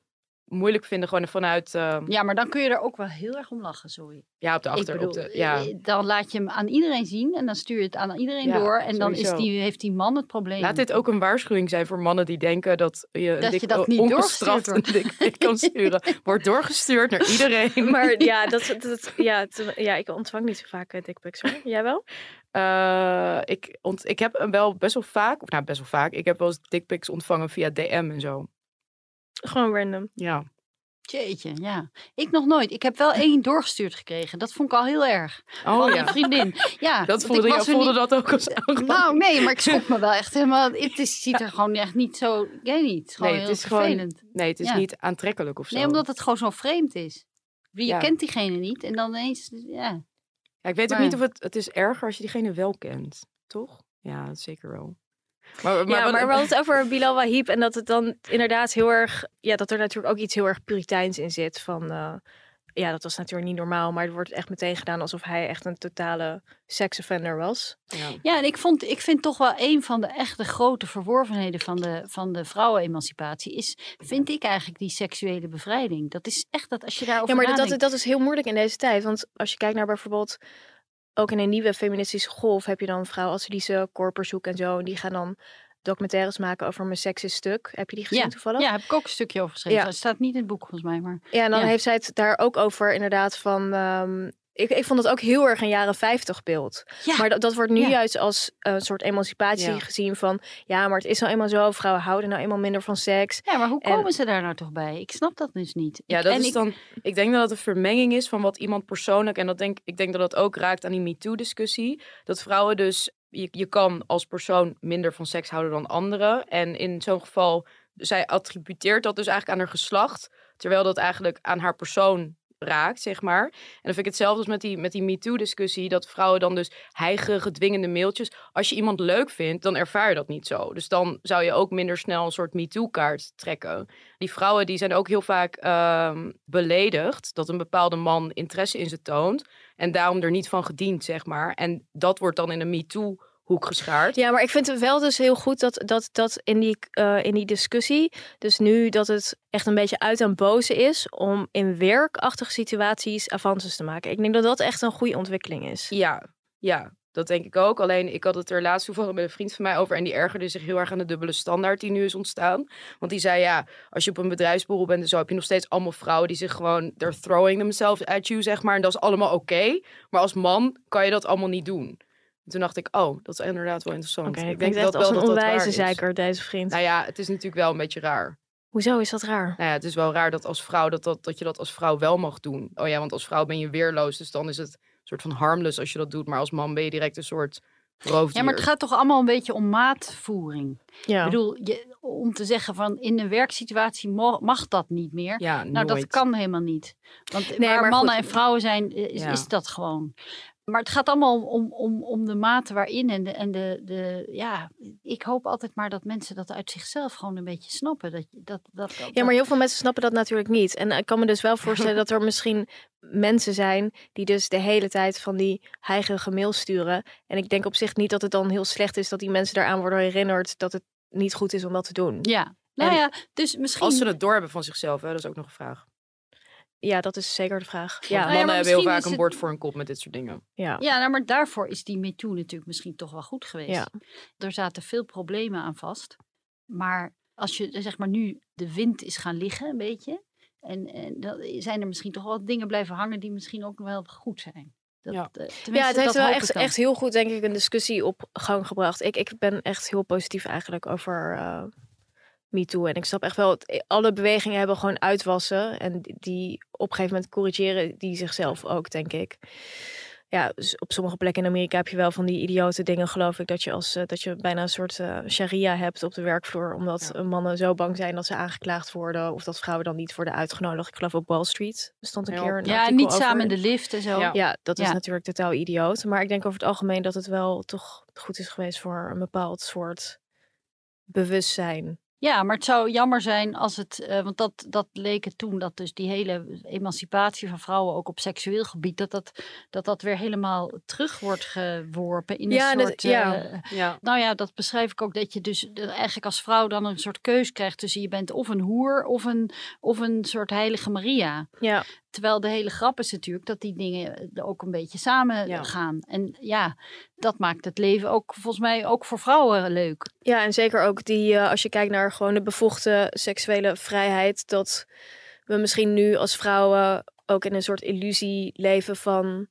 moeilijk vinden gewoon vanuit ehm, Ja, maar dan kun je er ook wel heel erg om lachen, sorry. ja, op de Ik achter. bedoel, op de, ja. eh, Dan laat je hem aan iedereen zien en dan stuur je het aan iedereen Ja, door. En dan is die, heeft die man het probleem. Laat dit ook een waarschuwing zijn voor mannen die denken dat je, Dat dik, je dat niet ongestraft een doorgestuurd dikpik kan sturen. Wordt doorgestuurd naar iedereen. Maar ja, dat, dat, ja, het- ja, ik ontvang niet zo vaak uh, dickpics hoor. Jij wel? Eh, ik, ont, ik heb hem wel best wel vaak, of nou best wel vaak, ik heb wel eens dickpics ontvangen via DM en zo. Gewoon random. Ja. Jeetje, ja. Ik nog nooit. Ik heb wel één doorgestuurd gekregen. Dat vond ik al heel erg. Oh Van ja. een vriendin. Ja, Dat voelde, ik voelde niet- dat ook als? Nou, nee, maar ik schrok me wel echt helemaal. Het is, ziet er gewoon echt niet zo. Ik weet niet. Gewoon Nee, het heel is gewoon- vervelend. Nee, het is Ja. niet aantrekkelijk of zo. Nee, omdat het gewoon zo vreemd is. Je Ja. kent diegene niet en dan ineens. Ja. Ja, ik weet ook niet of het... Het is erger als je diegene wel kent, toch? Ja, zeker wel. Maar, maar, ja, wat- maar we hadden het over Bilal Wahib en dat het dan inderdaad heel erg, ja, dat er natuurlijk ook iets heel erg puriteins in zit. Van, eh, ja, dat was natuurlijk niet normaal, maar het wordt echt meteen gedaan alsof hij echt een totale seksoffender was. ja. Ja, en ik, vond, ik vind toch wel een van de echte grote verworvenheden van de, van de vrouwenemancipatie is, vind ik eigenlijk die seksuele bevrijding. Dat is echt dat als je daarover Ja, maar dat, dat is heel moeilijk in deze tijd. Want als je kijkt naar bijvoorbeeld, ook in een nieuwe feministische golf, heb je dan vrouwen als Lise Korpershoek en zo. En die gaan dan documentaires maken over mijn seksist stuk. Heb je die gezien Ja, toevallig? Ja, heb ik ook een stukje over geschreven. Ja. Het staat niet in het boek volgens mij, maar... Ja, en dan Ja. heeft zij het daar ook over inderdaad van... ehm, ik, ik vond het ook heel erg een jaren 50 beeld. Ja, Maar dat, dat wordt nu Ja. juist als een soort emancipatie Ja. gezien van... Ja, maar het is nou eenmaal zo. Vrouwen houden nou eenmaal minder van seks. ja, maar hoe en- komen ze daar nou toch bij? Ik snap dat dus niet. Ja, Ik- dat en is ik- dan. Ik denk dat het een vermenging is van wat iemand persoonlijk. En dat denk, ik denk dat het ook raakt aan die MeToo-discussie. Dat vrouwen dus. Je, je kan als persoon minder van seks houden dan anderen. En in zo'n geval. Zij attributeert dat dus eigenlijk aan haar geslacht. Terwijl dat eigenlijk aan haar persoon raakt, zeg maar. En dan vind ik hetzelfde als met die, met die MeToo-discussie. Dat vrouwen dan dus heigerige, dwingende mailtjes. Als je iemand leuk vindt, dan ervaar je dat niet zo. Dus dan zou je ook minder snel een soort MeToo-kaart trekken. Die vrouwen die zijn ook heel vaak ehm, beledigd. Dat een bepaalde man interesse in ze toont. En daarom er niet van gediend, zeg maar. En dat wordt dan in een Geschaard. Ja, maar ik vind het wel dus heel goed dat, dat, dat in, die, eh, in die discussie... Dus nu dat het echt een beetje uit aan boze is... om in werkachtige situaties avances te maken. Ik denk dat dat echt een goede ontwikkeling is. Ja, ja, dat denk ik ook. Alleen ik had het er laatst toevallig met een vriend van mij over. En die ergerde zich heel erg aan de dubbele standaard die nu is ontstaan. Want die zei ja, als je op een bedrijfsborrel bent en zo heb je nog steeds allemaal vrouwen die zich gewoon, they're throwing themselves at you, zeg maar. En dat is allemaal oké. Maar als man kan je dat allemaal niet doen. En toen dacht ik, oh, dat is inderdaad wel interessant. Ik denk dat als wel een onwijze is. zeiker, deze vriend. Nou ja, het is natuurlijk wel een beetje raar. Hoezo is dat raar? Nou ja, het is wel raar dat als vrouw dat, dat, dat je dat als vrouw wel mag doen. Oh ja, want als vrouw ben je weerloos, dus dan is het een soort van harmless als je dat doet. Maar als man ben je direct een soort roofdier. Ja, maar het gaat toch allemaal een beetje om maatvoering. Ja. Ik bedoel, je, om te zeggen van in een werksituatie mag dat niet meer. Ja, Nou, dat kan helemaal niet. Want Nee, waar maar mannen goed. en vrouwen zijn, is, Ja. is dat gewoon. Maar het gaat allemaal om, om, om, om de mate waarin en, de, en de, de, ja, ik hoop altijd maar dat mensen dat uit zichzelf gewoon een beetje snappen. Dat, dat, dat, dat, Ja, maar heel veel mensen snappen dat natuurlijk niet. En ik kan me dus wel voorstellen dat er misschien mensen zijn die dus de hele tijd van die heilige mail sturen. En ik denk op zich niet dat het dan heel slecht is dat die mensen daaraan worden herinnerd dat het niet goed is om dat te doen. Ja, nou En ja, dus misschien... Als ze het doorhebben van zichzelf, hè, dat is ook nog een vraag. Ja, dat is zeker de vraag. Ja, mannen hebben heel vaak een het- bord voor een kop met dit soort dingen. ja. Ja, nou, maar daarvoor is die MeToo natuurlijk misschien toch wel goed geweest. Ja. Er zaten veel problemen aan vast. Maar als je zeg maar nu de wind is gaan liggen een beetje. En, en dan zijn er misschien toch wel dingen blijven hangen die misschien ook wel goed zijn. Dat, Ja. eh, Ja, het heeft wel echt, echt heel goed, denk ik, een discussie op gang gebracht. Ik, ik ben echt heel positief eigenlijk over eh MeToo. En ik snap echt wel, alle bewegingen hebben gewoon uitwassen. En die- op een gegeven moment corrigeren die zichzelf ook, denk ik. Ja, dus op sommige plekken in Amerika heb je wel van die idiote dingen, geloof ik, dat je, als, eh, dat je bijna een soort eh, sharia hebt op de werkvloer. Omdat Ja. eh, mannen zo bang zijn dat ze aangeklaagd worden. Of dat vrouwen dan niet worden uitgenodigd. Ik geloof op Wall Street stond een Ja. keer een Ja, niet over. samen in de lift en zo. Ja. Ja, dat is natuurlijk totaal idioot. Maar ik denk over het algemeen dat het wel toch goed is geweest voor een bepaald soort bewustzijn. Ja, maar het zou jammer zijn als het, eh, want dat, dat leek het toen, dat dus die hele emancipatie van vrouwen ook op seksueel gebied, dat dat, dat, dat weer helemaal terug wordt geworpen in Ja, een dat- soort, ja. eh, Ja. nou ja, dat beschrijf ik ook, dat je dus eigenlijk als vrouw dan een soort keus krijgt tussen je bent of een hoer of een, of een soort heilige Maria. Ja, Terwijl de hele grap is natuurlijk dat die dingen eh, ook een beetje samen Ja. gaan. En ja, dat maakt het leven ook volgens mij ook voor vrouwen leuk. ja en zeker ook die, eh, als je kijkt naar gewoon de bevoegde seksuele vrijheid, dat we misschien nu als vrouwen ook in een soort illusie leven van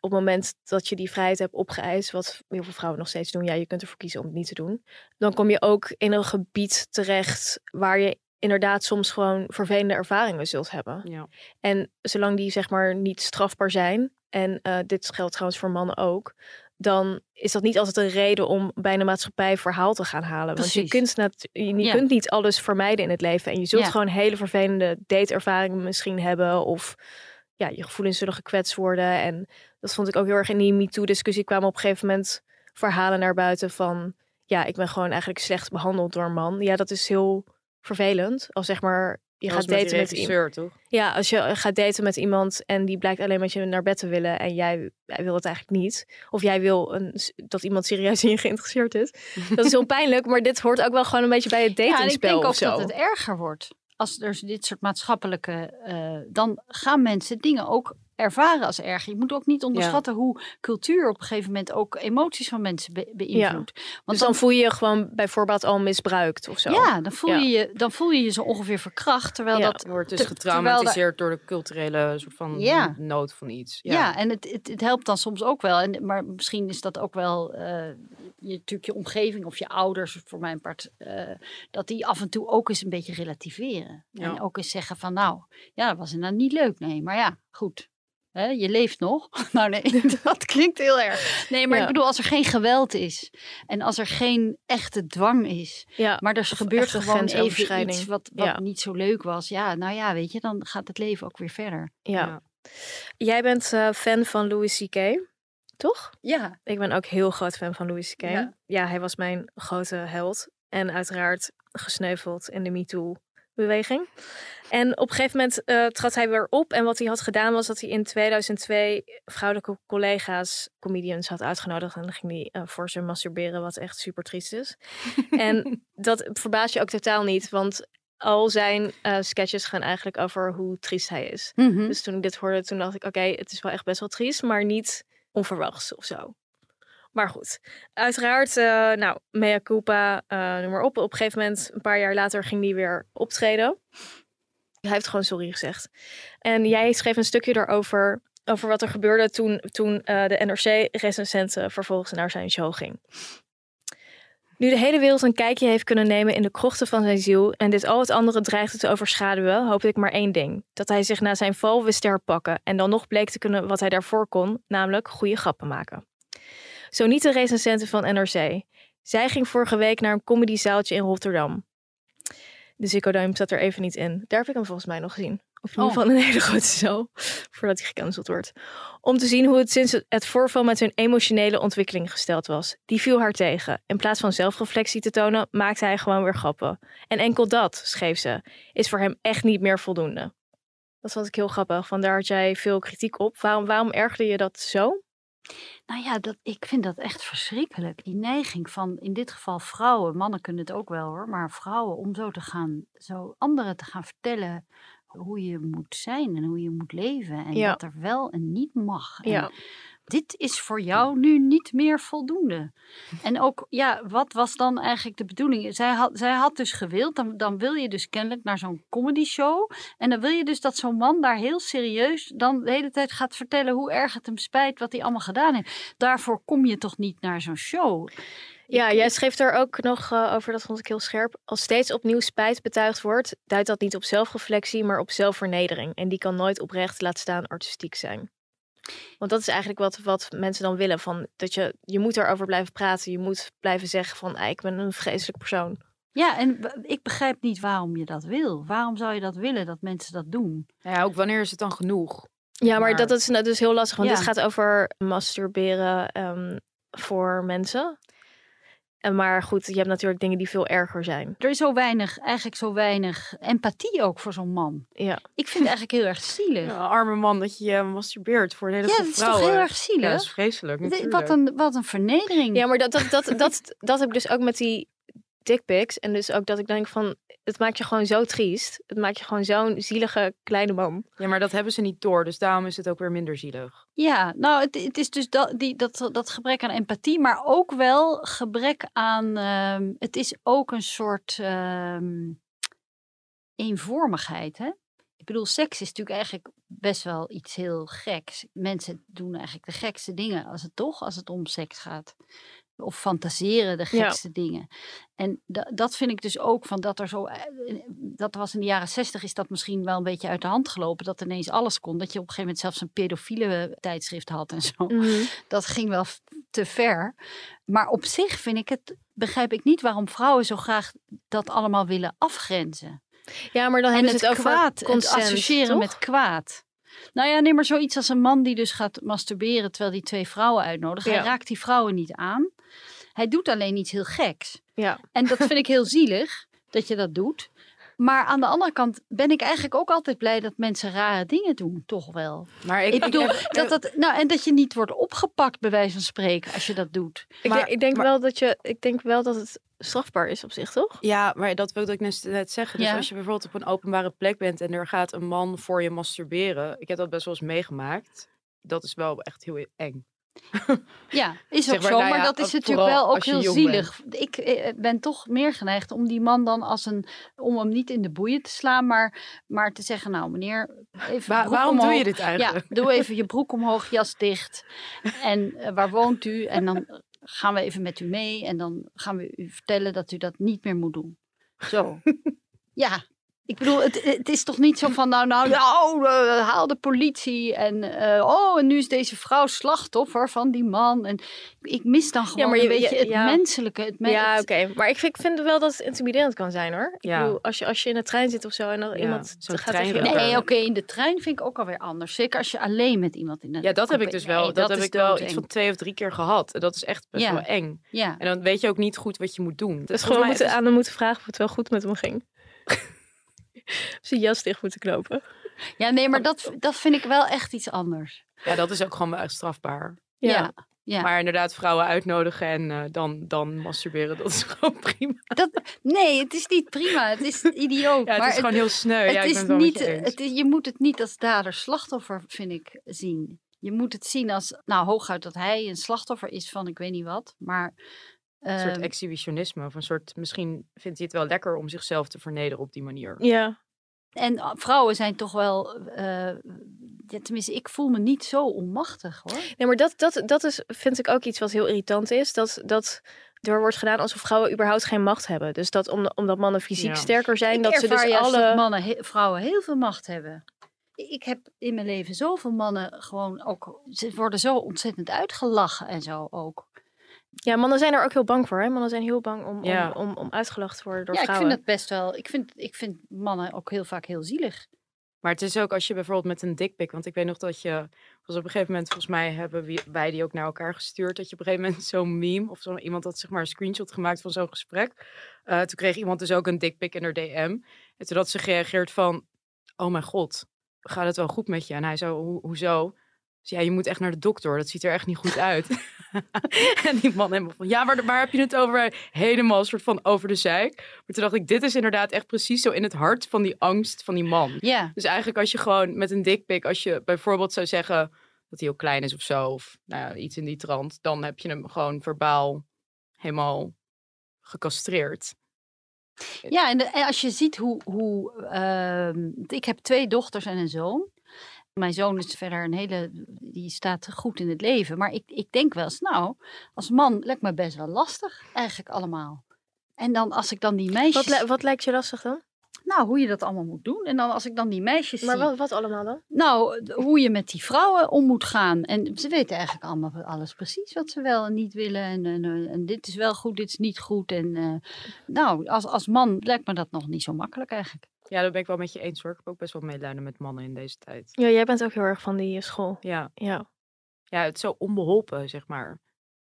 op het moment dat je die vrijheid hebt opgeëist, wat heel veel vrouwen nog steeds doen, ja, je kunt ervoor kiezen om het niet te doen, dan kom je ook in een gebied terecht waar je inderdaad soms gewoon vervelende ervaringen zult hebben. Ja. En zolang die zeg maar niet strafbaar zijn, en eh, dit geldt trouwens voor mannen ook, dan is dat niet altijd een reden om bij een maatschappij verhaal te gaan halen. Want je kunt, nat- je, je Ja. kunt niet alles vermijden in het leven. En je zult Ja. gewoon hele vervelende dateervaringen misschien hebben. Of ja, je gevoelens zullen gekwetst worden. En dat vond ik ook heel erg in die MeToo-discussie kwamen op een gegeven moment verhalen naar buiten van... Ja, ik ben gewoon eigenlijk slecht behandeld door een man. Ja, dat is heel vervelend. Als zeg maar, je gaat met daten met iemand. toch? Ja, als je gaat daten met iemand en die blijkt alleen met je naar bed te willen en jij, jij wil het eigenlijk niet. Of jij wil een, dat iemand serieus in je geïnteresseerd is. Dat is heel pijnlijk, maar dit hoort ook wel gewoon een beetje bij het Ja, en ik datingspel denk ook zo. dat het erger wordt. Als er dit soort maatschappelijke, eh, dan gaan mensen dingen ook ervaren als erg. Je moet ook niet onderschatten hoe cultuur op een gegeven moment ook emoties van mensen be- beïnvloedt. Want dus dan voel je je gewoon bij voorbaat al misbruikt of zo. ja, dan voel, Ja. Je je, dan voel je je zo ongeveer verkracht. Terwijl Ja. dat Je wordt dus getraumatiseerd door de culturele soort van Ja. nood van iets. Ja, en het, het, het helpt dan soms ook wel. En, maar misschien is dat ook wel eh, je, natuurlijk je omgeving of je ouders, voor mijn part, eh, dat die af en toe ook eens een beetje relativeren. Ja. En ook eens zeggen van nou, ja, dat was inderdaad niet leuk. Nee, maar ja, goed. Hè, je leeft nog. Nou nee, dat klinkt heel erg. Nee, maar Ja. ik bedoel, als er geen geweld is en als er geen echte dwang is, ja. maar er gebeurt echte gewoon even iets wat, wat Ja. niet zo leuk was. Ja, nou ja, weet je, dan gaat het leven ook weer verder. ja. Ja. Jij bent eh, fan van Louis C.K., toch? Ja, Ik ben ook heel groot fan van Louis C.K. Ja. Ja. hij was mijn grote held. En uiteraard gesneuveld in de MeToo-beweging. En op een gegeven moment eh, trad hij weer op. En wat hij had gedaan was dat hij in 2002 vrouwelijke collega's, comedians, had uitgenodigd. En dan ging hij eh, voor ze masturberen, wat echt super triest is. en dat verbaast je ook totaal niet, want al zijn eh, sketches gaan eigenlijk over hoe triest hij is. Mhm. Dus toen ik dit hoorde, toen dacht ik, oké, het is wel echt best wel triest, maar niet onverwachts of zo. Maar goed, uiteraard, eh, nou, mea culpa, eh noem maar op. Op een gegeven moment, een paar jaar later, ging hij weer optreden. Hij heeft gewoon sorry gezegd. En jij schreef een stukje daarover, over wat er gebeurde toen, toen eh, de NRC-recensenten vervolgens naar zijn show ging. Nu de hele wereld een kijkje heeft kunnen nemen in de krochten van zijn ziel en dit al het andere dreigde te overschaduwen, hoopte ik maar één ding: dat hij zich na zijn val wist te herpakken en dan nog bleek te kunnen wat hij daarvoor kon, namelijk goede grappen maken. Zo niet de recensenten van NRC. Zij ging vorige week naar een comedysaaltje in Rotterdam. De Ziggo Dome zat er even niet in. Daar heb ik hem volgens mij nog gezien. Of in ieder Oh. geval een hele grote zaal, voordat hij gecanceld wordt. Om te zien hoe het sinds het voorval met hun emotionele ontwikkeling gesteld was. Die viel haar tegen. In plaats van zelfreflectie te tonen, maakte hij gewoon weer grappen. En enkel dat, schreef ze, is voor hem echt niet meer voldoende. Dat vond ik heel grappig, want daar had jij veel kritiek op. Waarom, waarom ergerde je dat zo? Nou ja, dat, ik vind dat echt verschrikkelijk. Die neiging van in dit geval vrouwen, mannen kunnen het ook wel hoor, maar vrouwen om zo te gaan, zo anderen te gaan vertellen hoe je moet zijn en hoe je moet leven en Ja. wat er wel en niet mag. En Ja. Dit is voor jou nu niet meer voldoende. En ook, ja, wat was dan eigenlijk de bedoeling? Zij had, zij had dus gewild, dan, dan wil je dus kennelijk naar zo'n comedy show. En dan wil je dus dat zo'n man daar heel serieus dan de hele tijd gaat vertellen hoe erg het hem spijt wat hij allemaal gedaan heeft. Daarvoor kom je toch niet naar zo'n show? Ja, jij schreef daar ook nog eh, over, dat vond ik heel scherp. Als steeds opnieuw spijt betuigd wordt, duidt dat niet op zelfreflectie, maar op zelfvernedering. En die kan nooit oprecht, laat staan artistiek zijn. Want dat is eigenlijk wat, wat mensen dan willen. Van dat je, je moet erover blijven praten. Je moet blijven zeggen van ah, ik ben een vreselijk persoon. Ja, en ik begrijp niet waarom je dat wil. Waarom zou je dat willen dat mensen dat doen? Nou ja, ook wanneer is het dan genoeg? Ja, maar Maar- dat, dat is nou dus heel lastig. Want Ja. dit gaat over masturberen ehm, voor mensen. En maar goed, je hebt natuurlijk dingen die veel erger zijn. Er is zo weinig, eigenlijk zo weinig empathie ook voor zo'n man. Ja. Ik vind het eigenlijk heel erg zielig. Ja, arme man dat je je masturbeert voor een hele Ja, groep dat is toch heel erg zielig? Ja, dat is vreselijk natuurlijk. Wat een, wat een vernedering. Ja, maar dat, dat, dat, dat, dat heb ik dus ook met die dickpics. En dus ook dat ik denk van, het maakt je gewoon zo triest. Het maakt je gewoon zo'n zielige kleine man. Ja, maar dat hebben ze niet door, dus daarom is het ook weer minder zielig. Ja, nou, het, het is dus dat, die, dat, dat gebrek aan empathie, maar ook wel gebrek aan. ehm, het is ook een soort ehm, eenvormigheid. Hè? Ik bedoel, seks is natuurlijk eigenlijk best wel iets heel geks. Mensen doen eigenlijk de gekste dingen als het toch, als het om seks gaat. Of fantaseren de Ja. gekste dingen. En da- dat vind ik dus ook van dat er zo. eh, Dat was in de jaren zestig, is dat misschien wel een beetje uit de hand gelopen. Dat ineens alles kon. Dat je op een gegeven moment zelfs een pedofiele tijdschrift had en zo. Dat ging wel te ver. Maar op zich vind ik het. Begrijp ik niet waarom vrouwen zo graag dat allemaal willen afgrenzen. Ja, maar dan en hebben het ze het kwaad, consent, het associëren toch? met kwaad. Nou ja, neem maar zoiets als een man die dus gaat masturberen terwijl hij twee vrouwen uitnodigt. Hij raakt die vrouwen niet aan. Hij doet alleen iets heel geks. Ja. En dat vind ik heel zielig dat je dat doet. Maar aan de andere kant ben ik eigenlijk ook altijd blij dat mensen rare dingen doen, toch wel. Maar ik, Ik bedoel, dat dat, nou, en dat je niet wordt opgepakt, bij wijze van spreken, als je dat doet. Ik, Maar- denk, ik denk maar- wel dat je, ik denk wel dat het strafbaar is op zich, toch? Ja, maar dat wilde ik net- net zeggen. Dus Ja. als je bijvoorbeeld op een openbare plek bent en er gaat een man voor je masturberen. Ik heb dat best wel eens meegemaakt. Dat is wel echt heel eng. Ja, is Zeg ook maar, zo, nou maar dat is natuurlijk wel ook heel zielig. Ik eh, ben toch meer geneigd om die man dan als een, om hem niet in de boeien te slaan, maar, maar te zeggen, nou meneer, even Wa- waarom doe je dit eigenlijk? Ja, doe even je broek omhoog, jas dicht. En eh, waar woont u? En dan gaan we even met u mee en dan gaan we u vertellen dat u dat niet meer moet doen. Zo. Ja. Ik bedoel, het, het is toch niet zo van, nou, nou, nou eh, haal de politie. En, eh, oh, en nu is deze vrouw slachtoffer van die man. En ik mis dan gewoon maar een je- beetje je- het ja. menselijke. Het me- ja, oké. Maar ik vind, ik vind wel dat het intimiderend kan zijn, hoor. Ik Ja. bedoel, als je, als je in de trein zit of zo en dan Ja, iemand zo'n gaat tegen je treinreuter. Nee, oké, in de trein vind ik ook alweer anders. Zeker als je alleen met iemand in de Ja, dat heb ik dus wel. Nee, dat heb ik wel iets van twee of drie keer gehad. En dat is echt best Ja. wel eng. Ja. En dan weet je ook niet goed wat je moet doen. Dus gewoon mij moeten, is- aan hem moeten vragen of het wel goed met hem ging. Zijn jas dicht moeten knopen. ja, nee, maar dat, dat vind ik wel echt iets anders. Ja, dat is ook gewoon wel echt strafbaar. Ja. Ja. ja. Maar inderdaad, vrouwen uitnodigen en eh, dan, dan masturberen, dat is gewoon prima. Dat, nee, het is niet prima. Het is idioot. Ja, het maar is gewoon heel sneu. het ja, ik is ben niet, het is, je moet het niet als dader-slachtoffer, vind ik, zien. Je moet het zien als, nou, hooguit dat hij een slachtoffer is van ik weet niet wat. Maar Een soort ehm, exhibitionisme. Of een soort, misschien vindt hij het wel lekker om zichzelf te vernederen op die manier. Ja. En uh, vrouwen zijn toch wel, eh, ja, tenminste, ik voel me niet zo onmachtig hoor. Nee, maar dat, dat, dat is, vind ik ook iets wat heel irritant is. Dat, dat er wordt gedaan alsof vrouwen überhaupt geen macht hebben. Dus dat om, omdat mannen fysiek Ja. sterker zijn, ik dat ze dus alle... dat mannen, he- vrouwen heel veel macht hebben. Ik heb in mijn leven zoveel mannen gewoon ook, ze worden zo ontzettend uitgelachen en zo ook. Ja, mannen zijn er ook heel bang voor. Hè? Mannen zijn heel bang om, Ja. om, om, om uitgelachen te worden door ja, ik vrouwen. vind dat best wel, ik vind, ik vind mannen ook heel vaak heel zielig. Maar het is ook als je bijvoorbeeld met een dikpik, want ik weet nog dat je, was op een gegeven moment, volgens mij hebben wij die ook naar elkaar gestuurd, dat je op een gegeven moment zo'n meme of zo iemand had zeg maar een screenshot gemaakt van zo'n gesprek. Eh, toen kreeg iemand dus ook een dikpik in haar DM. En toen had ze gereageerd van, oh mijn god, gaat het wel goed met je? En hij zo, "Hoe- hoezo? Dus ja, je moet echt naar de dokter, dat ziet er echt niet goed uit. en die man helemaal van, ja, waar, waar heb je het over? Helemaal een soort van over de zeik. Maar toen dacht ik, dit is inderdaad echt precies zo in het hart van die angst van die man. Dus eigenlijk als je gewoon met een dikpik, als je bijvoorbeeld zou zeggen dat hij heel klein is of zo, of nou ja, iets in die trant, dan heb je hem gewoon verbaal helemaal gecastreerd. ja en, de- en als je ziet hoe, hoe ehm, ik heb twee dochters en een zoon. Mijn zoon is verder een hele, die staat goed in het leven. Maar ik, ik denk wel eens, nou, als man lijkt me best wel lastig eigenlijk allemaal. En dan als ik dan die meisjes, Wat, wat lijkt je lastig dan? nou, hoe je dat allemaal moet doen. En dan als ik dan die meisjes Maar zie, wat, wat allemaal dan? nou, hoe je met die vrouwen om moet gaan. En ze weten eigenlijk allemaal alles precies wat ze wel en niet willen. En, en, en dit is wel goed, dit is niet goed. En eh, nou, als, als man lijkt me dat nog niet zo makkelijk eigenlijk. Ja, dat ben ik wel met je eens hoor. Ik heb ook best wel medelijden met mannen in deze tijd. Ja, jij bent ook heel erg van die eh, school. Ja, Ja, ja het is zo onbeholpen, zeg maar.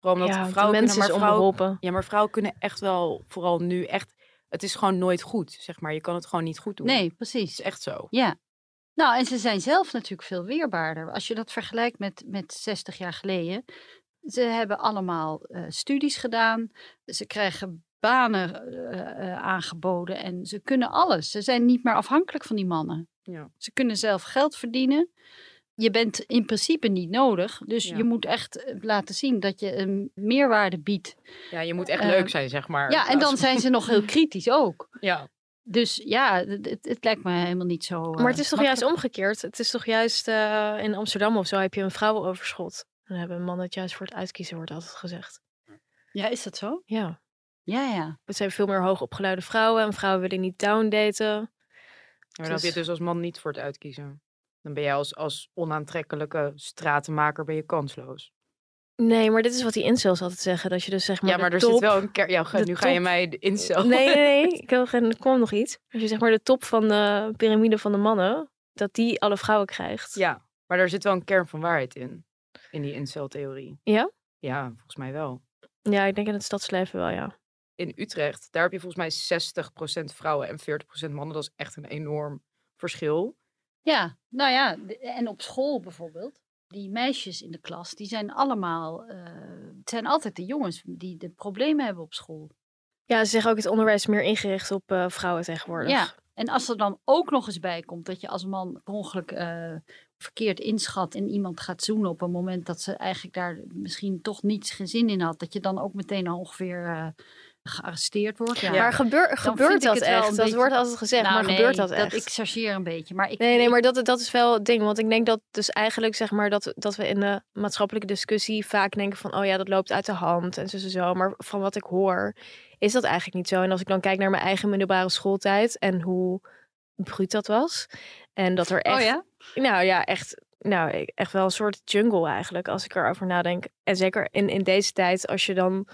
Vooral omdat ja vrouwen mens kunnen, is maar vrouwen, onbeholpen. ja, maar vrouwen kunnen echt wel, vooral nu, echt, het is gewoon nooit goed, zeg maar. Je kan het gewoon niet goed doen. Nee, Het precies. is echt zo. Ja. Nou, en ze zijn zelf natuurlijk veel weerbaarder. Als je dat vergelijkt met, met 60 jaar geleden. Ze hebben allemaal eh, studies gedaan. Ze krijgen banen eh, eh, aangeboden en ze kunnen alles. Ze zijn niet meer afhankelijk van die mannen. Ja. Ze kunnen zelf geld verdienen. Je bent in principe niet nodig. Dus Ja. je moet echt eh, laten zien dat je een meerwaarde biedt. Ja, je moet echt leuk zijn, zeg maar. Ja, en dan zijn ze nog heel kritisch ook. Ja, Dus ja, het, lijkt me helemaal niet zo. Maar het is toch juist omgekeerd? Het is toch juist eh, in Amsterdam of zo heb je een vrouwenoverschot. Dan hebben mannen het juist voor het uitkiezen, wordt altijd gezegd. Ja, is dat zo? Ja, Ja, ja. het zijn veel meer hoogopgeleide vrouwen en vrouwen willen niet downdaten. Maar dan heb je het Dus- dus als man niet voor het uitkiezen. Dan ben jij als, als onaantrekkelijke stratenmaker ben je kansloos. Nee, maar dit is wat die incels altijd zeggen. Dat je dus zeg maar ja, maar de er top... zit wel een ker- ja, Nu ga je mij de incel. Nee, nee, nee. Ik wil geen, er kwam nog iets. Als je zeg maar de top van de piramide van de mannen, dat die alle vrouwen krijgt. Ja, maar er zit wel een kern van waarheid in. In die incel-theorie. Ja? Ja, volgens mij wel. Ja, ik denk in het stadsleven wel, ja. In Utrecht, daar heb je volgens mij 60% vrouwen en 40% mannen. Dat is echt een enorm verschil. Ja, nou ja, en op school bijvoorbeeld. Die meisjes in de klas, die zijn allemaal, eh, het zijn altijd de jongens die de problemen hebben op school. Ja, ze zeggen ook het onderwijs is meer ingericht op eh, vrouwen tegenwoordig. Ja, en als er dan ook nog eens bij komt dat je als man per ongeluk eh, verkeerd inschat en iemand gaat zoenen op een moment dat ze eigenlijk daar misschien toch niets geen zin in had, dat je dan ook meteen al ongeveer eh, gearresteerd wordt. Ja. Maar gebeur, gebeurt dat echt? Dat beetje- wordt altijd gezegd, Nou, maar nee, gebeurt dat echt? Ik chargeer een beetje, maar ik, Nee, nee, maar dat, dat is wel het ding. Want ik denk dat dus eigenlijk zeg maar dat, dat we in de maatschappelijke discussie vaak denken van oh ja, dat loopt uit de hand en zo en zo. Maar van wat ik hoor, is dat eigenlijk niet zo. En als ik dan kijk naar mijn eigen middelbare schooltijd en hoe bruut dat was. En dat er echt, Oh ja? nou ja, echt, nou, echt wel een soort jungle eigenlijk, als ik erover nadenk. En zeker in, in deze tijd, als je dan.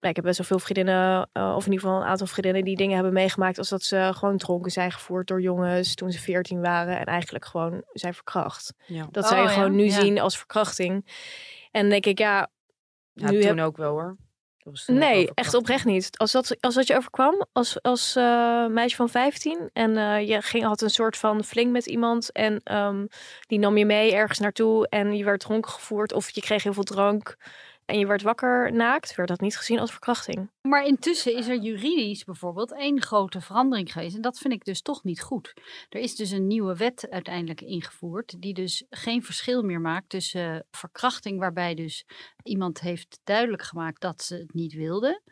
Nou, ik heb best wel veel vriendinnen, eh, of in ieder geval een aantal vriendinnen die dingen hebben meegemaakt als dat ze gewoon dronken zijn gevoerd door jongens toen ze 14 waren en eigenlijk gewoon zijn verkracht. Ja, Dat Oh, zou je ja, gewoon nu ja. zien als verkrachting. En denk ik, ja, ja nu toen heb- ook wel hoor. Nee, echt oprecht niet. Als dat, als dat je overkwam als, als eh, meisje van 15 en eh, je ging, had een soort van fling met iemand en ehm, die nam je mee ergens naartoe en je werd dronken gevoerd of je kreeg heel veel drank en je werd wakker naakt, werd dat niet gezien als verkrachting. Maar intussen is er juridisch bijvoorbeeld één grote verandering geweest. En dat vind ik dus toch niet goed. Er is dus een nieuwe wet uiteindelijk ingevoerd. Die dus geen verschil meer maakt tussen verkrachting, waarbij dus iemand heeft duidelijk gemaakt dat ze het niet wilde.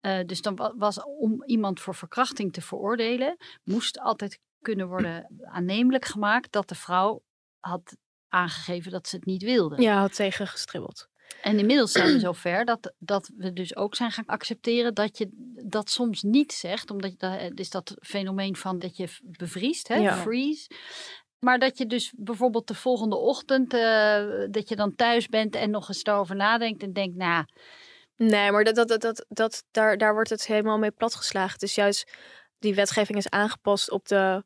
Eh, dus dan wa- was om iemand voor verkrachting te veroordelen, moest altijd kunnen worden aannemelijk gemaakt dat de vrouw had aangegeven dat ze het niet wilde. Ja, had tegengestribbeld. En inmiddels zijn we zover dat, dat we dus ook zijn gaan accepteren dat je dat soms niet zegt, omdat je, dat is dat fenomeen van dat je bevriest, hè, Ja. freeze. Maar dat je dus bijvoorbeeld de volgende ochtend, eh, dat je dan thuis bent en nog eens daarover nadenkt en denkt, nou, Nee, maar dat, dat, dat, dat, dat, daar, daar wordt het helemaal mee platgeslagen. Het is juist, die wetgeving is aangepast op de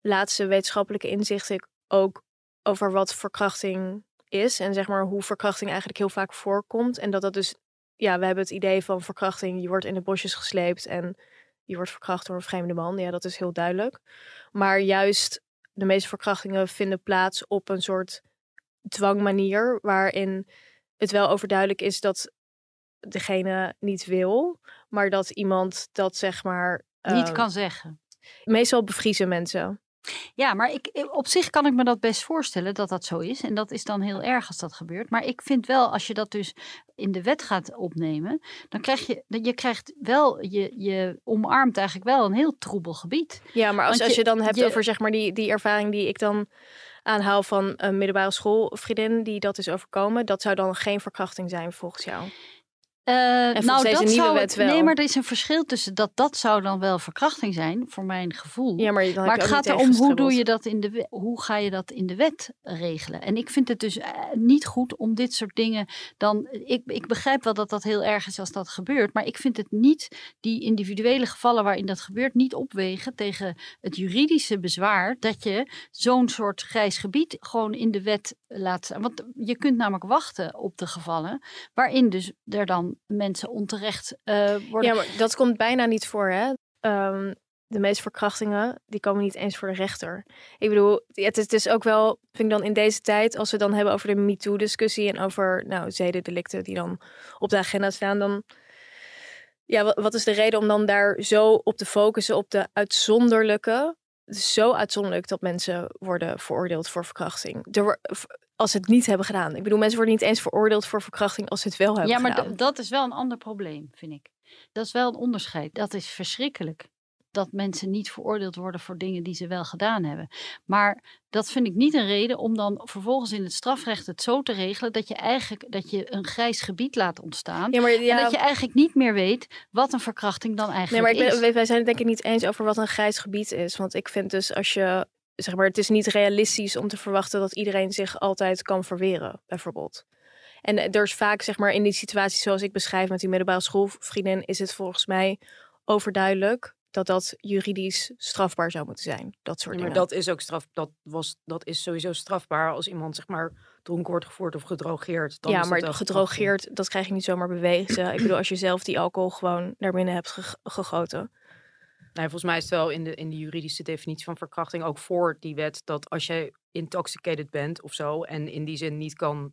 laatste wetenschappelijke inzichten ook over wat verkrachting is. En zeg maar hoe verkrachting eigenlijk heel vaak voorkomt. En dat dat dus, ja, we hebben het idee van verkrachting, je wordt in de bosjes gesleept en je wordt verkracht door een vreemde man. Ja, dat is heel duidelijk. Maar juist de meeste verkrachtingen vinden plaats op een soort dwangmanier, waarin het wel overduidelijk is dat degene niet wil, maar dat iemand dat zeg maar niet ehm, kan zeggen. Meestal bevriezen mensen. Ja, maar ik, op zich kan ik me dat best voorstellen dat dat zo is. En dat is dan heel erg als dat gebeurt. Maar ik vind wel, als je dat dus in de wet gaat opnemen, dan krijg je, je krijgt wel, je, je omarmt eigenlijk wel een heel troebel gebied. Ja, maar als, Want als je- je dan hebt je- over zeg maar die, die ervaring die ik dan aanhaal van een middelbare schoolvriendin die dat is overkomen, dat zou dan geen verkrachting zijn volgens jou. Volgens nou, dat zou wet het- wel. Nee, maar er is een verschil tussen dat. Dat zou dan wel verkrachting zijn, voor mijn gevoel. Ja, maar, maar het gaat erom hoe doe je dat in de hoe ga je dat in de wet regelen? En ik vind het dus eh, niet goed om dit soort dingen dan. Ik, ik begrijp wel dat dat heel erg is als dat gebeurt, maar ik vind het niet die individuele gevallen waarin dat gebeurt niet opwegen tegen het juridische bezwaar dat je zo'n soort grijs gebied gewoon in de wet laat staan. Want je kunt namelijk wachten op de gevallen waarin dus er dan mensen onterecht eh, worden. Ja, maar dat komt bijna niet voor, hè? Ehm, de meeste verkrachtingen, die komen niet eens voor de rechter. Ik bedoel, het is, het ook wel, vind ik dan in deze tijd, als we dan hebben over de MeToo-discussie en over, nou, zedendelicten die dan op de agenda staan, dan, ja, wat, is de reden om dan daar zo op te focussen op de uitzonderlijke, zo uitzonderlijk dat mensen worden veroordeeld voor verkrachting. Er, als ze het niet hebben gedaan. Ik bedoel, mensen worden niet eens veroordeeld voor verkrachting als ze het wel hebben Ja, maar gedaan. dat is wel een ander probleem, vind ik. Dat is wel een onderscheid. Dat is verschrikkelijk. Dat mensen niet veroordeeld worden voor dingen die ze wel gedaan hebben. Maar dat vind ik niet een reden om dan vervolgens in het strafrecht het zo te regelen dat je eigenlijk dat je een grijs gebied laat ontstaan. ja, maar, ja, En dat je eigenlijk niet meer weet wat een verkrachting dan Nee, eigenlijk maar ik ben, is. wij- wij zijn het denk ik niet eens over wat een grijs gebied is. Want ik vind dus als je, zeg maar, het is niet realistisch om te verwachten dat iedereen zich altijd kan verweren, bijvoorbeeld. En eh, er is vaak, zeg maar, in die situatie zoals ik beschrijf met die middelbare schoolvriendin, is het volgens mij overduidelijk dat dat juridisch strafbaar zou moeten zijn. Dat soort Ja, maar dingen. dat is ook straf. Dat, was, dat is sowieso strafbaar als iemand zeg maar dronken wordt gevoerd of gedrogeerd. Dan ja, maar gedrogeerd, dat krijg je niet zomaar bewezen. Ik bedoel, als je zelf die alcohol gewoon naar binnen hebt ge- gegoten. Nee, volgens mij is het wel in de, in de juridische definitie van verkrachting ook voor die wet dat als jij intoxicated bent of zo en in die zin niet kan.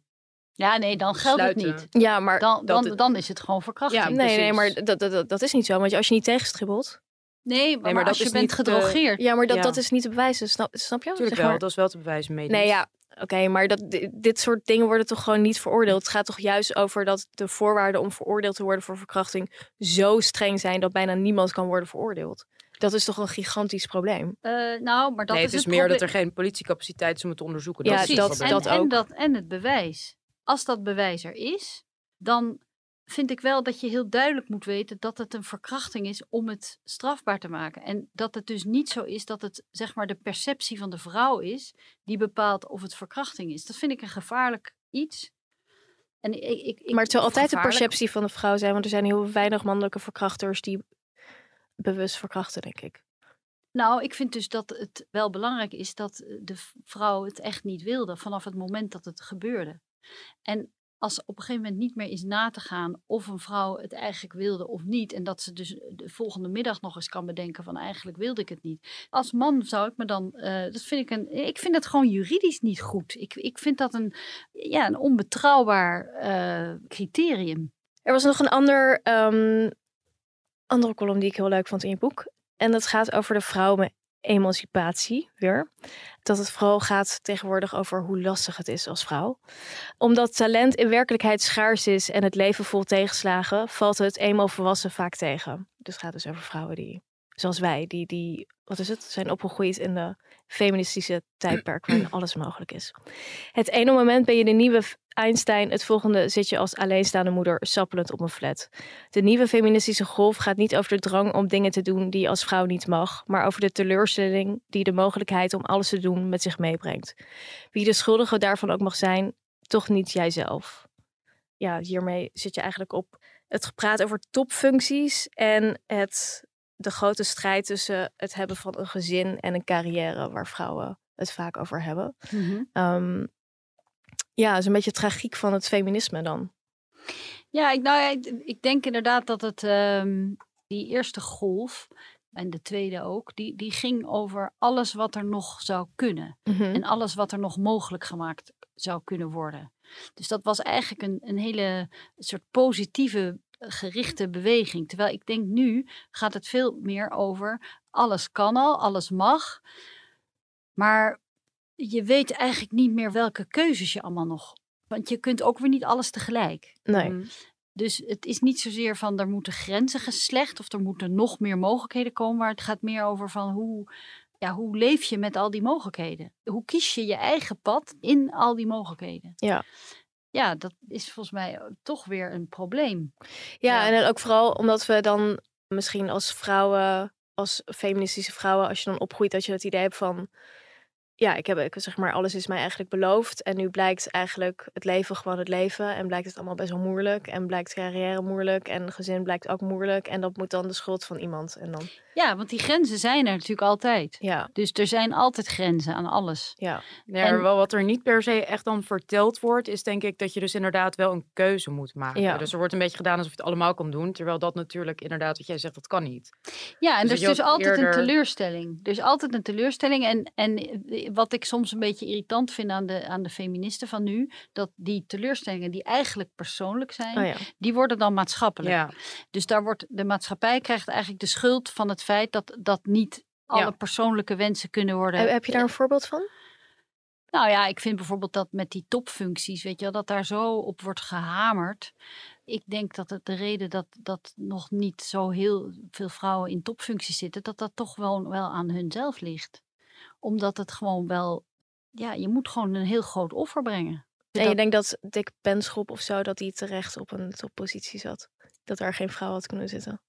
Ja, nee, dan geldt het niet. Ja, maar Dan, dan, het- dan is het gewoon verkrachting. Ja, nee, nee, maar dat, dat, dat, is niet zo. Want als je niet tegenstribbelt, Nee, maar, als je bent de- gedrogeerd. Ja, maar dat, Ja. dat is niet te bewijzen, snap, snap je? Natuurlijk Zeg wel, maar- dat is wel te bewijzen medisch. Nee, ja, oké, maar dat, di- dit soort dingen worden toch gewoon niet veroordeeld. Het gaat toch juist over dat de voorwaarden om veroordeeld te worden voor verkrachting zo streng zijn dat bijna niemand kan worden veroordeeld. Dat is toch een gigantisch probleem. Eh, nou, maar dat nee, is het is het meer dat er geen politiecapaciteit is om het te onderzoeken. Ja, dat is en, dat en, dat, en het bewijs. Als dat bewijs er is, dan vind ik wel dat je heel duidelijk moet weten dat het een verkrachting is om het strafbaar te maken. En dat het dus niet zo is dat het zeg maar de perceptie van de vrouw is die bepaalt of het verkrachting is. Dat vind ik een gevaarlijk iets. En ik, ik, ik, maar het zal altijd de perceptie van de vrouw zijn, want er zijn heel weinig mannelijke verkrachters die bewust verkrachten, denk ik. Nou, ik vind dus dat het wel belangrijk is dat de v- vrouw het echt niet wilde vanaf het moment dat het gebeurde. En als op een gegeven moment niet meer is na te gaan of een vrouw het eigenlijk wilde of niet. En dat ze dus de volgende middag nog eens kan bedenken van eigenlijk wilde ik het niet. Als man zou ik me dan, eh, dat vind ik een, ik vind het gewoon juridisch niet goed. Ik, ik vind dat een, ja, een onbetrouwbaar eh, criterium. Er was nog een ander, ehm, andere column die ik heel leuk vond in je boek. En dat gaat over de vrouw met emancipatie weer. Dat het vooral gaat tegenwoordig over hoe lastig het is als vrouw. Omdat talent in werkelijkheid schaars is en het leven vol tegenslagen, valt het eenmaal volwassen vaak tegen. Dus het gaat dus over vrouwen die zoals wij, die, die wat is het, zijn opgegroeid in de feministische tijdperk waarin alles mogelijk is. Het ene moment ben je de nieuwe Einstein, het volgende zit je als alleenstaande moeder sappelend op een flat. De nieuwe feministische golf gaat niet over de drang om dingen te doen die je als vrouw niet mag, maar over de teleurstelling die de mogelijkheid om alles te doen met zich meebrengt. Wie de schuldige daarvan ook mag zijn, toch niet jijzelf. Ja, hiermee zit je eigenlijk op het gepraat over topfuncties en het, de grote strijd tussen het hebben van een gezin en een carrière, waar vrouwen het vaak over hebben. Um, ja, is een beetje tragiek van het feminisme dan. Ja, ik, nou, ik, ik denk inderdaad dat het um, die eerste golf en de tweede ook, die, die ging over alles wat er nog zou kunnen. Mhm. En alles wat er nog mogelijk gemaakt zou kunnen worden. Dus dat was eigenlijk een, een hele soort positieve gerichte beweging. Terwijl ik denk nu gaat het veel meer over alles kan al, alles mag. Maar je weet eigenlijk niet meer welke keuzes je allemaal nog. Want je kunt ook weer niet alles tegelijk. Nee. Dus het is niet zozeer van er moeten grenzen geslecht of er moeten nog meer mogelijkheden komen. Maar het gaat meer over van hoe, ja, hoe leef je met al die mogelijkheden? Hoe kies je je eigen pad in al die mogelijkheden? Ja. Ja, dat is volgens mij toch weer een probleem. Ja, en dan ook vooral omdat we dan misschien als vrouwen, als feministische vrouwen, als je dan opgroeit, dat je het idee hebt van ja, ik heb ik zeg maar, alles is mij eigenlijk beloofd. En nu blijkt eigenlijk het leven gewoon het leven. En blijkt het allemaal best wel moeilijk. En blijkt carrière moeilijk. En gezin blijkt ook moeilijk. En dat moet dan de schuld van iemand. En dan... Ja, want die grenzen zijn er natuurlijk altijd. Ja. Dus er zijn altijd grenzen aan alles. Ja. Ja, en... wel wat er niet per se echt dan verteld wordt, is denk ik dat je dus inderdaad wel een keuze moet maken. Ja. Dus er wordt een beetje gedaan alsof je het allemaal kan doen. Terwijl dat natuurlijk inderdaad, wat jij zegt, dat kan niet. Ja, en Dus er dat is dus altijd een teleurstelling. Er is altijd een teleurstelling. En, en wat ik soms een beetje irritant vind aan de, aan de feministen van nu, dat die teleurstellingen die eigenlijk persoonlijk zijn, Oh ja. die worden dan maatschappelijk. Ja. Dus daar wordt de maatschappij krijgt eigenlijk de schuld van het feit dat, dat niet alle Ja. persoonlijke wensen kunnen worden. Heb, je daar een voorbeeld van? Nou ja, ik vind bijvoorbeeld dat met die topfuncties, weet je wel, dat daar zo op wordt gehamerd. Ik denk dat het de reden dat, dat nog niet zo heel veel vrouwen in topfuncties zitten, dat dat toch wel, wel aan hunzelf ligt. Omdat het gewoon wel, ja, je moet gewoon een heel groot offer brengen. En je denkt dat Dick Benschop of zo, dat hij terecht op een toppositie zat? Dat daar geen vrouw had kunnen zitten?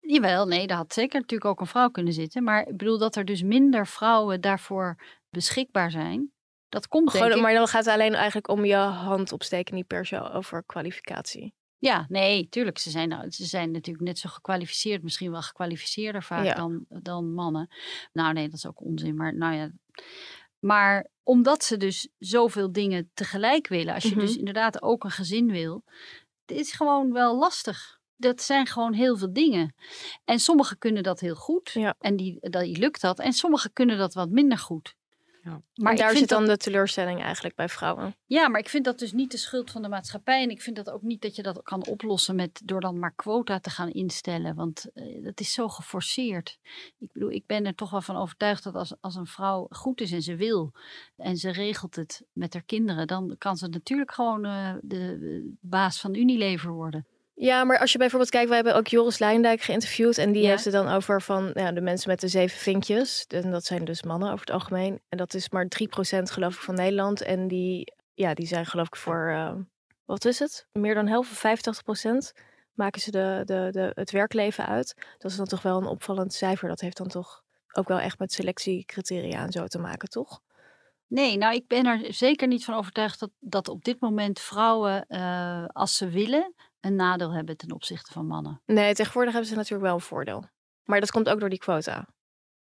Jawel, nee, daar had zeker natuurlijk ook een vrouw kunnen zitten. Maar ik bedoel dat er dus minder vrouwen daarvoor beschikbaar zijn. Dat komt Gewoon, ik- maar dan gaat het alleen eigenlijk om je hand opsteken, niet per se over kwalificatie. Ja, nee, tuurlijk. Ze zijn, nou- ze zijn natuurlijk net zo gekwalificeerd, misschien wel gekwalificeerder vaak Ja. dan, dan mannen. Nou, nee, dat is ook onzin. Maar, nou ja. maar omdat ze dus zoveel dingen tegelijk willen, als je Mhm. dus inderdaad ook een gezin wil, het is gewoon wel lastig. Dat zijn gewoon heel veel dingen. En sommigen kunnen dat heel goed. Ja. En die, die lukt dat. En sommigen kunnen dat wat minder goed. Ja. Maar daar vind zit dan dat- de teleurstelling eigenlijk bij vrouwen. ja, maar ik vind dat dus niet de schuld van de maatschappij. En ik vind dat ook niet dat je dat kan oplossen met, door dan maar quota te gaan instellen. Want eh, dat is zo geforceerd. Ik bedoel, ik ben er toch wel van overtuigd dat als, als een vrouw goed is en ze wil. En ze regelt het met haar kinderen. Dan kan ze natuurlijk gewoon eh, de, de baas van Unilever worden. Ja, maar als je bijvoorbeeld kijkt, wij hebben ook Joris Leindijk geïnterviewd. En die Ja. heeft het dan over van ja, de mensen met de zeven vinkjes. En dat zijn dus mannen over het algemeen. En dat is maar 3% geloof ik van Nederland. En die, ja, die zijn geloof ik voor, eh, wat is het? Meer dan helft, 85% maken ze de, de, de, het werkleven uit. Dat is dan toch wel een opvallend cijfer. Dat heeft dan toch ook wel echt met selectiecriteria en zo te maken, toch? Nee, nou, ik ben er zeker niet van overtuigd dat, dat op dit moment vrouwen, eh, als ze willen, een nadeel hebben ten opzichte van mannen. Nee, tegenwoordig hebben ze natuurlijk wel een voordeel. Maar dat komt ook door die quota.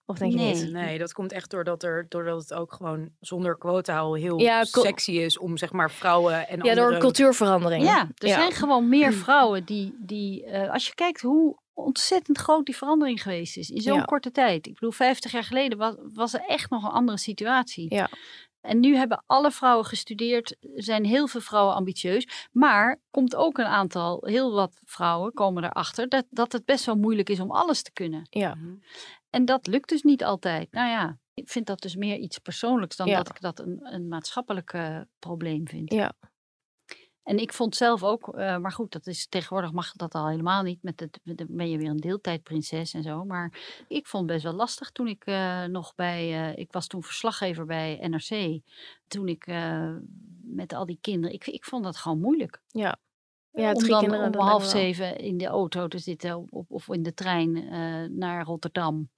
Of denk je niet? Nee, dat komt echt doordat, er, doordat het ook gewoon zonder quota al heel Ja, sexy is om zeg maar vrouwen en Ja, door andere... cultuurverandering. Ja, er Ja. zijn gewoon meer vrouwen die, die eh, als je kijkt hoe ontzettend groot die verandering geweest is in zo'n Ja. korte tijd. Ik bedoel, 50 jaar geleden was, was er echt nog een andere situatie. Ja. En nu hebben alle vrouwen gestudeerd, zijn heel veel vrouwen ambitieus. Maar komt ook een aantal, heel wat vrouwen komen erachter dat, dat het best wel moeilijk is om alles te kunnen. Ja. Mhm. En dat lukt dus niet altijd. Nou ja, ik vind dat dus meer iets persoonlijks dan Ja. dat ik dat een, een maatschappelijk probleem vind. Ja. En ik vond zelf ook, eh, maar goed, dat is tegenwoordig mag dat al helemaal niet. Met het, met ben je weer een deeltijdprinses en zo. Maar ik vond het best wel lastig toen ik eh, nog bij, eh, ik was toen verslaggever bij NRC. Toen ik met al die kinderen, ik, ik vond dat gewoon moeilijk. Ja, ja om drie dan kinderen. om dat half zeven in de auto te zitten op, of in de trein naar Rotterdam.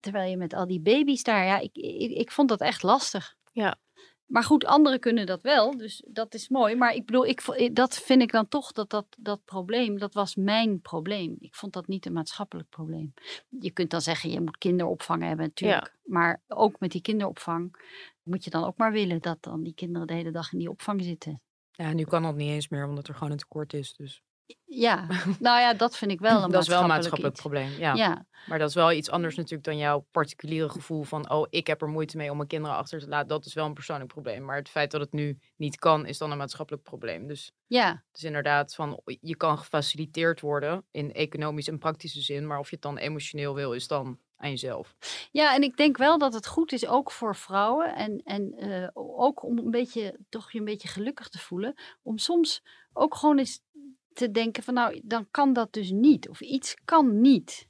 Terwijl je met al die baby's daar, ja, ik, ik, ik vond dat echt lastig. Ja. Maar goed, anderen kunnen dat wel, dus dat is mooi. Maar ik bedoel, ik, ik- dat vind ik dan toch, dat, dat dat probleem, dat was mijn probleem. Ik vond dat niet een maatschappelijk probleem. Je kunt dan zeggen, je moet kinderopvang hebben natuurlijk. Maar ook met die kinderopvang moet je dan ook maar willen dat dan die kinderen de hele dag in die opvang zitten. Ja, nu kan dat niet eens meer, omdat er gewoon een tekort is. Dus Ja, nou ja, dat vind ik wel een dat is wel een maatschappelijk iets. probleem. Ja. Ja, Maar dat is wel iets anders natuurlijk dan jouw particuliere gevoel van... oh, ik heb er moeite mee om mijn kinderen achter te laten. Dat is wel een persoonlijk probleem. Maar het feit dat het nu niet kan, is dan een maatschappelijk probleem. Dus ja, is inderdaad van, je kan gefaciliteerd worden in economisch en praktische zin. Maar of je het dan emotioneel wil, is dan aan jezelf. ja, en ik denk wel dat het goed is ook voor vrouwen en, en eh, ook om een beetje, toch je een beetje gelukkig te voelen, om soms ook gewoon eens te denken van nou, dan kan dat dus niet. Of iets kan niet.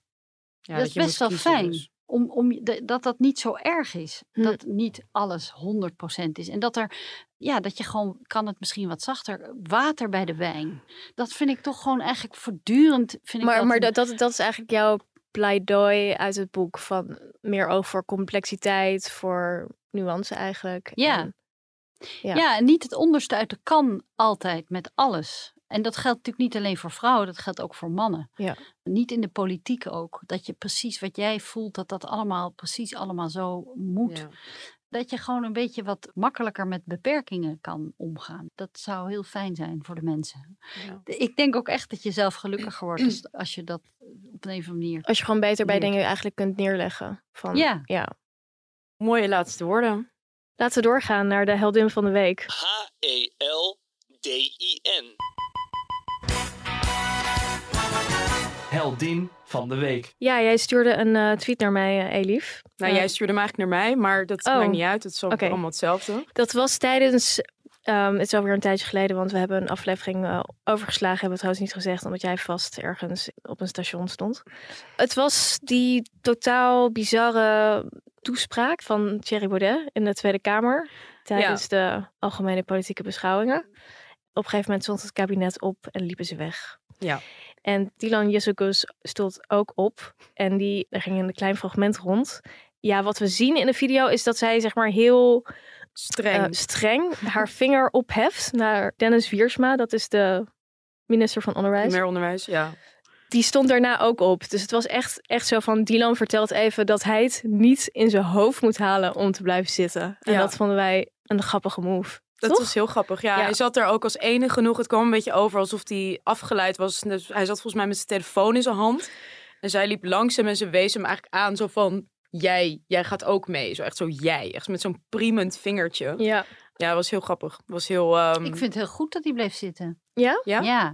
Ja, dat is best wel kiezen fijn. dus. Om, om, dat- dat niet zo erg is. Hm. Dat niet alles 100% is. En dat er, ja, dat je gewoon, kan het misschien wat zachter, water bij de wijn. Dat vind ik toch gewoon eigenlijk voortdurend. Vind ik Maar, dat maar dat, dat, dat is eigenlijk jouw pleidooi uit het boek. Van meer voor complexiteit, voor nuance eigenlijk. Ja. En- ja. Ja. en niet het onderste uit de kan altijd met alles. En dat geldt natuurlijk niet alleen voor vrouwen, dat geldt ook voor mannen. Ja. Niet in de politiek ook. Dat je precies wat jij voelt, dat dat allemaal precies allemaal zo moet. Ja. Dat je gewoon een beetje wat makkelijker met beperkingen kan omgaan. Dat zou heel fijn zijn voor de mensen. Ja. Ik denk ook echt dat je zelf gelukkiger wordt als, als je dat op een of andere manier. Als je gewoon beter bij dingen eigenlijk kunt neerleggen. Van, Ja. ja. Mooie laatste woorden. Laten we doorgaan naar de heldin van de week. E H-E-L-D-I-N. Heldin van de week. Ja, jij stuurde een eh, tweet naar mij, eh, Elif. Nou, Eh, jij stuurde hem eigenlijk naar mij, maar dat Oh. maakt niet uit. Het is allemaal hetzelfde. Dat was tijdens. ehm, het is alweer een tijdje geleden, want we hebben een aflevering eh, overgeslagen. Hebben we trouwens niet gezegd, omdat jij vast ergens op een station stond. Het was die totaal bizarre toespraak van Thierry Baudet in de Tweede Kamer. Tijdens de algemene politieke beschouwingen. Op een gegeven moment stond het kabinet op en liepen ze weg. Ja. En Dylan Jezegus stond ook op. En die, er ging een klein fragment rond. Ja, wat we zien in de video is dat zij zeg maar heel Streng. eh, streng haar vinger opheft naar Dennis Wiersma. Dat is de minister van Onderwijs. Meer onderwijs, ja. Die stond daarna ook op. Dus het was echt, echt zo van Dylan vertelt even dat hij het niet in zijn hoofd moet halen om te blijven zitten. En Ja. dat vonden wij een grappige move. Dat Toch? was heel grappig. Ja, Ja. hij zat er ook als enige genoeg. Het kwam een beetje over alsof hij afgeleid was. Dus hij zat volgens mij met zijn telefoon in zijn hand. En zij liep langs hem en ze wees hem eigenlijk aan zo van... Jij, jij gaat ook mee. Zo echt zo jij. Echt met zo'n priemend vingertje. Ja, Ja. dat was heel grappig. Was heel... ehm, Ik vind het heel goed dat hij bleef zitten. Ja? Ja? Ja.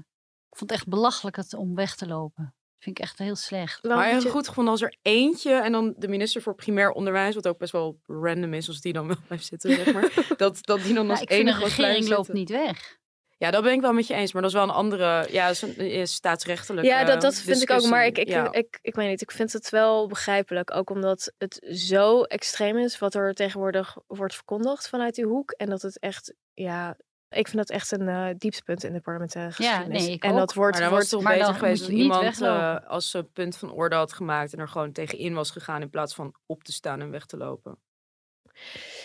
Ik vond het echt belachelijk het om weg te lopen. Vind ik echt heel slecht. Wel Maar beetje- goed gevonden als er eentje en dan de minister voor primair onderwijs, wat ook best wel random is als die dan wel blijft zitten, zeg maar. dat, dat die dan Ja, als ik enige de regering loopt niet weg. Ja, dat ben ik wel met je eens, maar dat is wel een andere, ja, dat is een, eh, staatsrechtelijke Ja, dat, dat vind ik ook. Maar ik, ik. Ja. ik, ik, weet niet, ik vind het wel begrijpelijk. Ook omdat het zo extreem is wat er tegenwoordig wordt verkondigd vanuit die hoek. En dat het echt, ja, ik vind dat echt een eh dieptepunt in de parlementaire Ja, geschiedenis. nee, ik en ook. dat wordt, maar wordt toch maar beter geweest als iemand eh, als ze punt van orde had gemaakt en er gewoon tegenin was gegaan in plaats van op te staan en weg te lopen.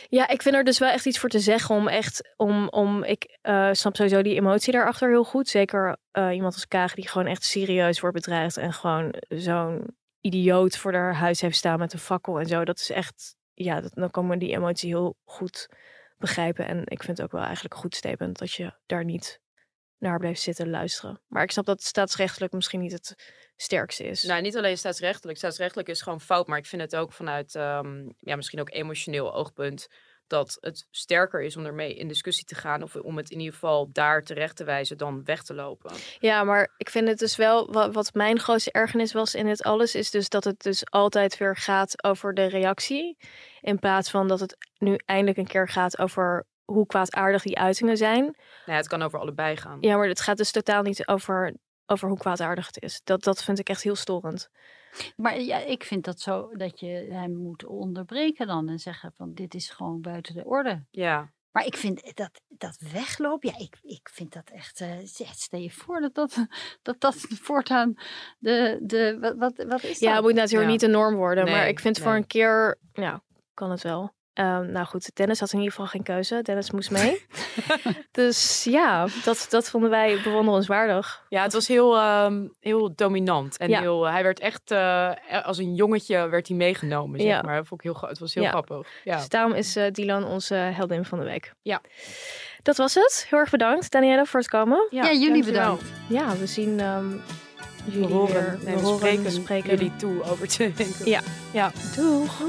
Ja, ik vind er dus wel echt iets voor te zeggen om echt, om, om ik eh, snap sowieso die emotie daarachter heel goed. Zeker iemand als Kaag die gewoon echt serieus wordt bedreigd en gewoon zo'n idioot voor haar huis heeft staan met een fakkel en zo. Dat is echt, ja, dat, dan me die emotie heel goed begrijpen. En ik vind het ook wel eigenlijk goed statement dat je daar niet naar blijft zitten luisteren. Maar ik snap dat staatsrechtelijk misschien niet het sterkste is. Nou, niet alleen staatsrechtelijk. Staatsrechtelijk is gewoon fout, maar ik vind het ook vanuit, ehm, ja, misschien ook emotioneel oogpunt, dat het sterker is om ermee in discussie te gaan of om het in ieder geval daar terecht te wijzen dan weg te lopen. Ja, maar ik vind het dus wel, wat, wat mijn grootste ergernis was in dit alles, is dus dat het dus altijd weer gaat over de reactie. In plaats van dat het nu eindelijk een keer gaat over hoe kwaadaardig die uitingen zijn. Nee, het kan over allebei gaan. Ja, maar het gaat dus totaal niet over, over hoe kwaadaardig het is. Dat, dat vind ik echt heel storend. Maar ja, ik vind dat zo dat je hem moet onderbreken dan en zeggen van dit is gewoon buiten de orde. Ja. Maar ik vind dat, dat wegloop, ja, ik, ik vind dat echt. eh, stel je voor dat dat, dat, dat voortaan de. de wat, wat, wat is Ja, dat? het moet natuurlijk Ja. niet de norm worden. maar ik vind voor een keer, ja, kan het wel. Ehm, nou goed, Dennis had in ieder geval geen keuze. Dennis moest mee. dus ja, dat, dat vonden wij bewonderenswaardig. Ja, het was heel, ehm, heel dominant. En Ja. heel, hij werd echt, eh, als een jongetje werd hij meegenomen, zeg Ja. maar. Dat vond ik heel, het was heel Ja. grappig. Ja. Dus daarom is eh, Dylan onze heldin van de week. Ja. Dat was het. Heel erg bedankt, Danielle, voor het komen. Ja, jullie dankjewel. bedankt. Ja, we zien ehm, We jullie horen, weer. nee, we horen, spreken, spreken. jullie toe over twee weken. Ja. Ja, doeg.